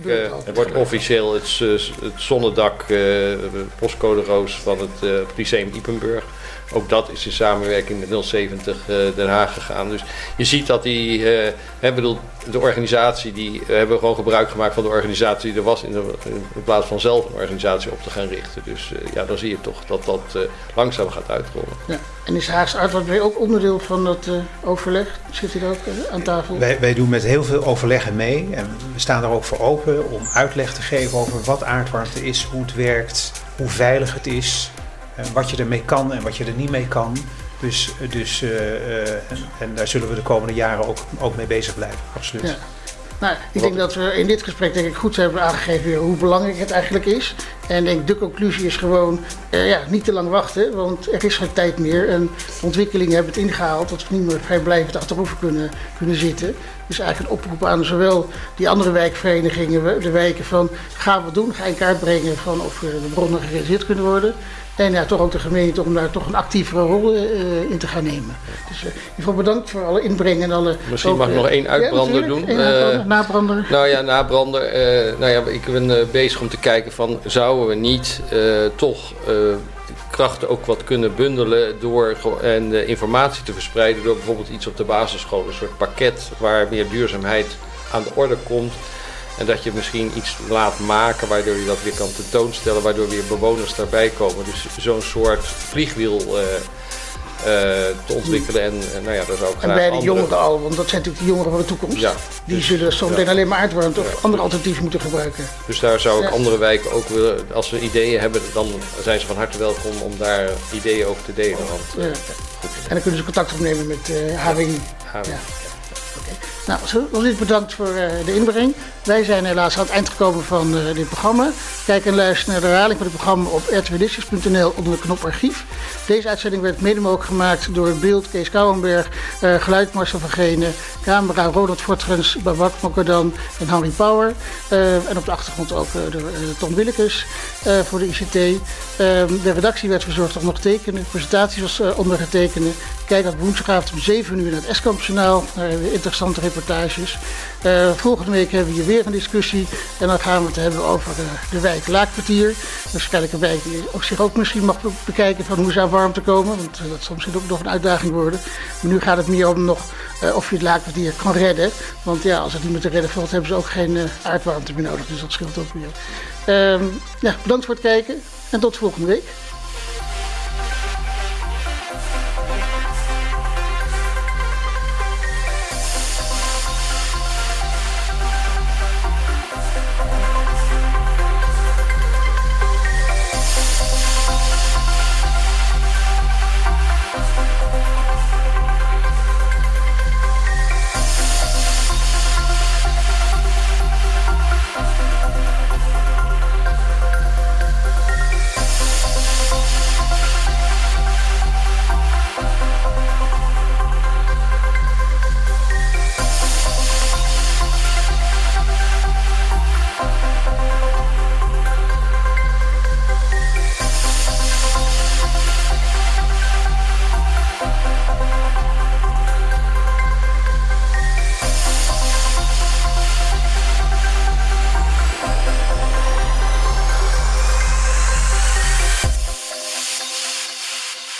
het wordt officieel het, het zonnedak, postcode roos van het Lyceum Iepenburg. Ook dat is in samenwerking met 070 uh, Den Haag gegaan. Dus je ziet dat die, uh, hè, bedoel, de organisatie, die uh, hebben gewoon gebruik gemaakt van de organisatie die er was, in, de, in plaats van zelf een organisatie op te gaan richten. Dus ja, dan zie je toch dat dat langzaam gaat uitrollen. Ja. En is Haagse Aardwijk ook onderdeel van dat overleg? Zit hij ook aan tafel? Wij, wij doen met heel veel overleggen mee en we staan er ook voor open om uitleg te geven over wat aardwarmte is, hoe het werkt, hoe veilig het is wat je ermee kan en wat je er niet mee kan. Dus, dus uh, uh, en, en, daar zullen we de komende jaren ook, ook mee bezig blijven, absoluut. Ja. Nou, ik denk dat we in dit gesprek denk ik goed hebben aangegeven hoe belangrijk het eigenlijk is. En denk de conclusie is gewoon uh, ja, niet te lang wachten, want er is geen tijd meer. En ontwikkelingen hebben het ingehaald dat we niet meer vrijblijvend achterover kunnen, kunnen zitten. Dus eigenlijk een oproep aan zowel die andere wijkverenigingen, de wijken van ga wat doen, ga in kaart brengen van of de bronnen gerealiseerd kunnen worden. En ja, toch ook de gemeente om daar toch een actievere rol uh, in te gaan nemen. Dus uh, in ieder geval bedankt voor alle inbreng en alle... Misschien ook, mag ik nog één uitbrander ja, doen. Uitbrander, nabrander. Nou ja, nabrander. nou ja, ik ben bezig om te kijken van... zouden we niet toch krachten ook wat kunnen bundelen... door en informatie te verspreiden... door bijvoorbeeld iets op de basisschool. Een soort pakket waar meer duurzaamheid aan de orde komt... En dat je misschien iets laat maken waardoor je dat weer kan tentoonstellen, waardoor weer bewoners daarbij komen. Dus zo'n soort vliegwiel uh, uh, te ontwikkelen. En uh, nou ja, daar zou ik En bij de jongeren al, want dat zijn natuurlijk de jongeren van de toekomst. Ja, die dus, zullen zometeen ja. alleen maar aardwarmte of ja. andere alternatieven moeten gebruiken. Dus daar zou ik andere wijken ook willen, als ze ideeën hebben, dan zijn ze van harte welkom om daar ideeën over te delen. Want, goed. En dan kunnen ze contact opnemen met HWI. HWI. Nou, dit bedankt voor uh, de inbreng. Wij zijn helaas aan het eind gekomen van uh, dit programma. Kijk en luister naar de herhaling van het programma op rtwdiscus.nl onder de knop archief. Deze uitzending werd mede mogelijk gemaakt door beeld Kees Kouwenberg, uh, geluid Marcel van camera Ronald Fortrens, Babak Mokadan en Henry Power. en op de achtergrond ook door Tom Willekes voor de ICT. de redactie werd verzorgd door nog tekenen. De presentatie was ondergetekende. Kijk op woensdagavond om 7 uur naar het Eskamp-journaal. interessante reportages. Uh, volgende week hebben we hier weer een discussie. En dan gaan we het hebben over de, de wijk Laakkwartier. Waarschijnlijk een wijk die ook zich ook misschien mag bekijken van hoe ze aan warmte komen. Want uh, dat zal misschien ook nog een uitdaging worden. Maar nu gaat het meer om nog of je het Laakkwartier kan redden. Want ja, als het niet meer te redden valt, hebben ze ook geen aardwarmte meer nodig. Dus dat scheelt ook weer. Ehm, ja, bedankt voor het kijken en tot volgende week.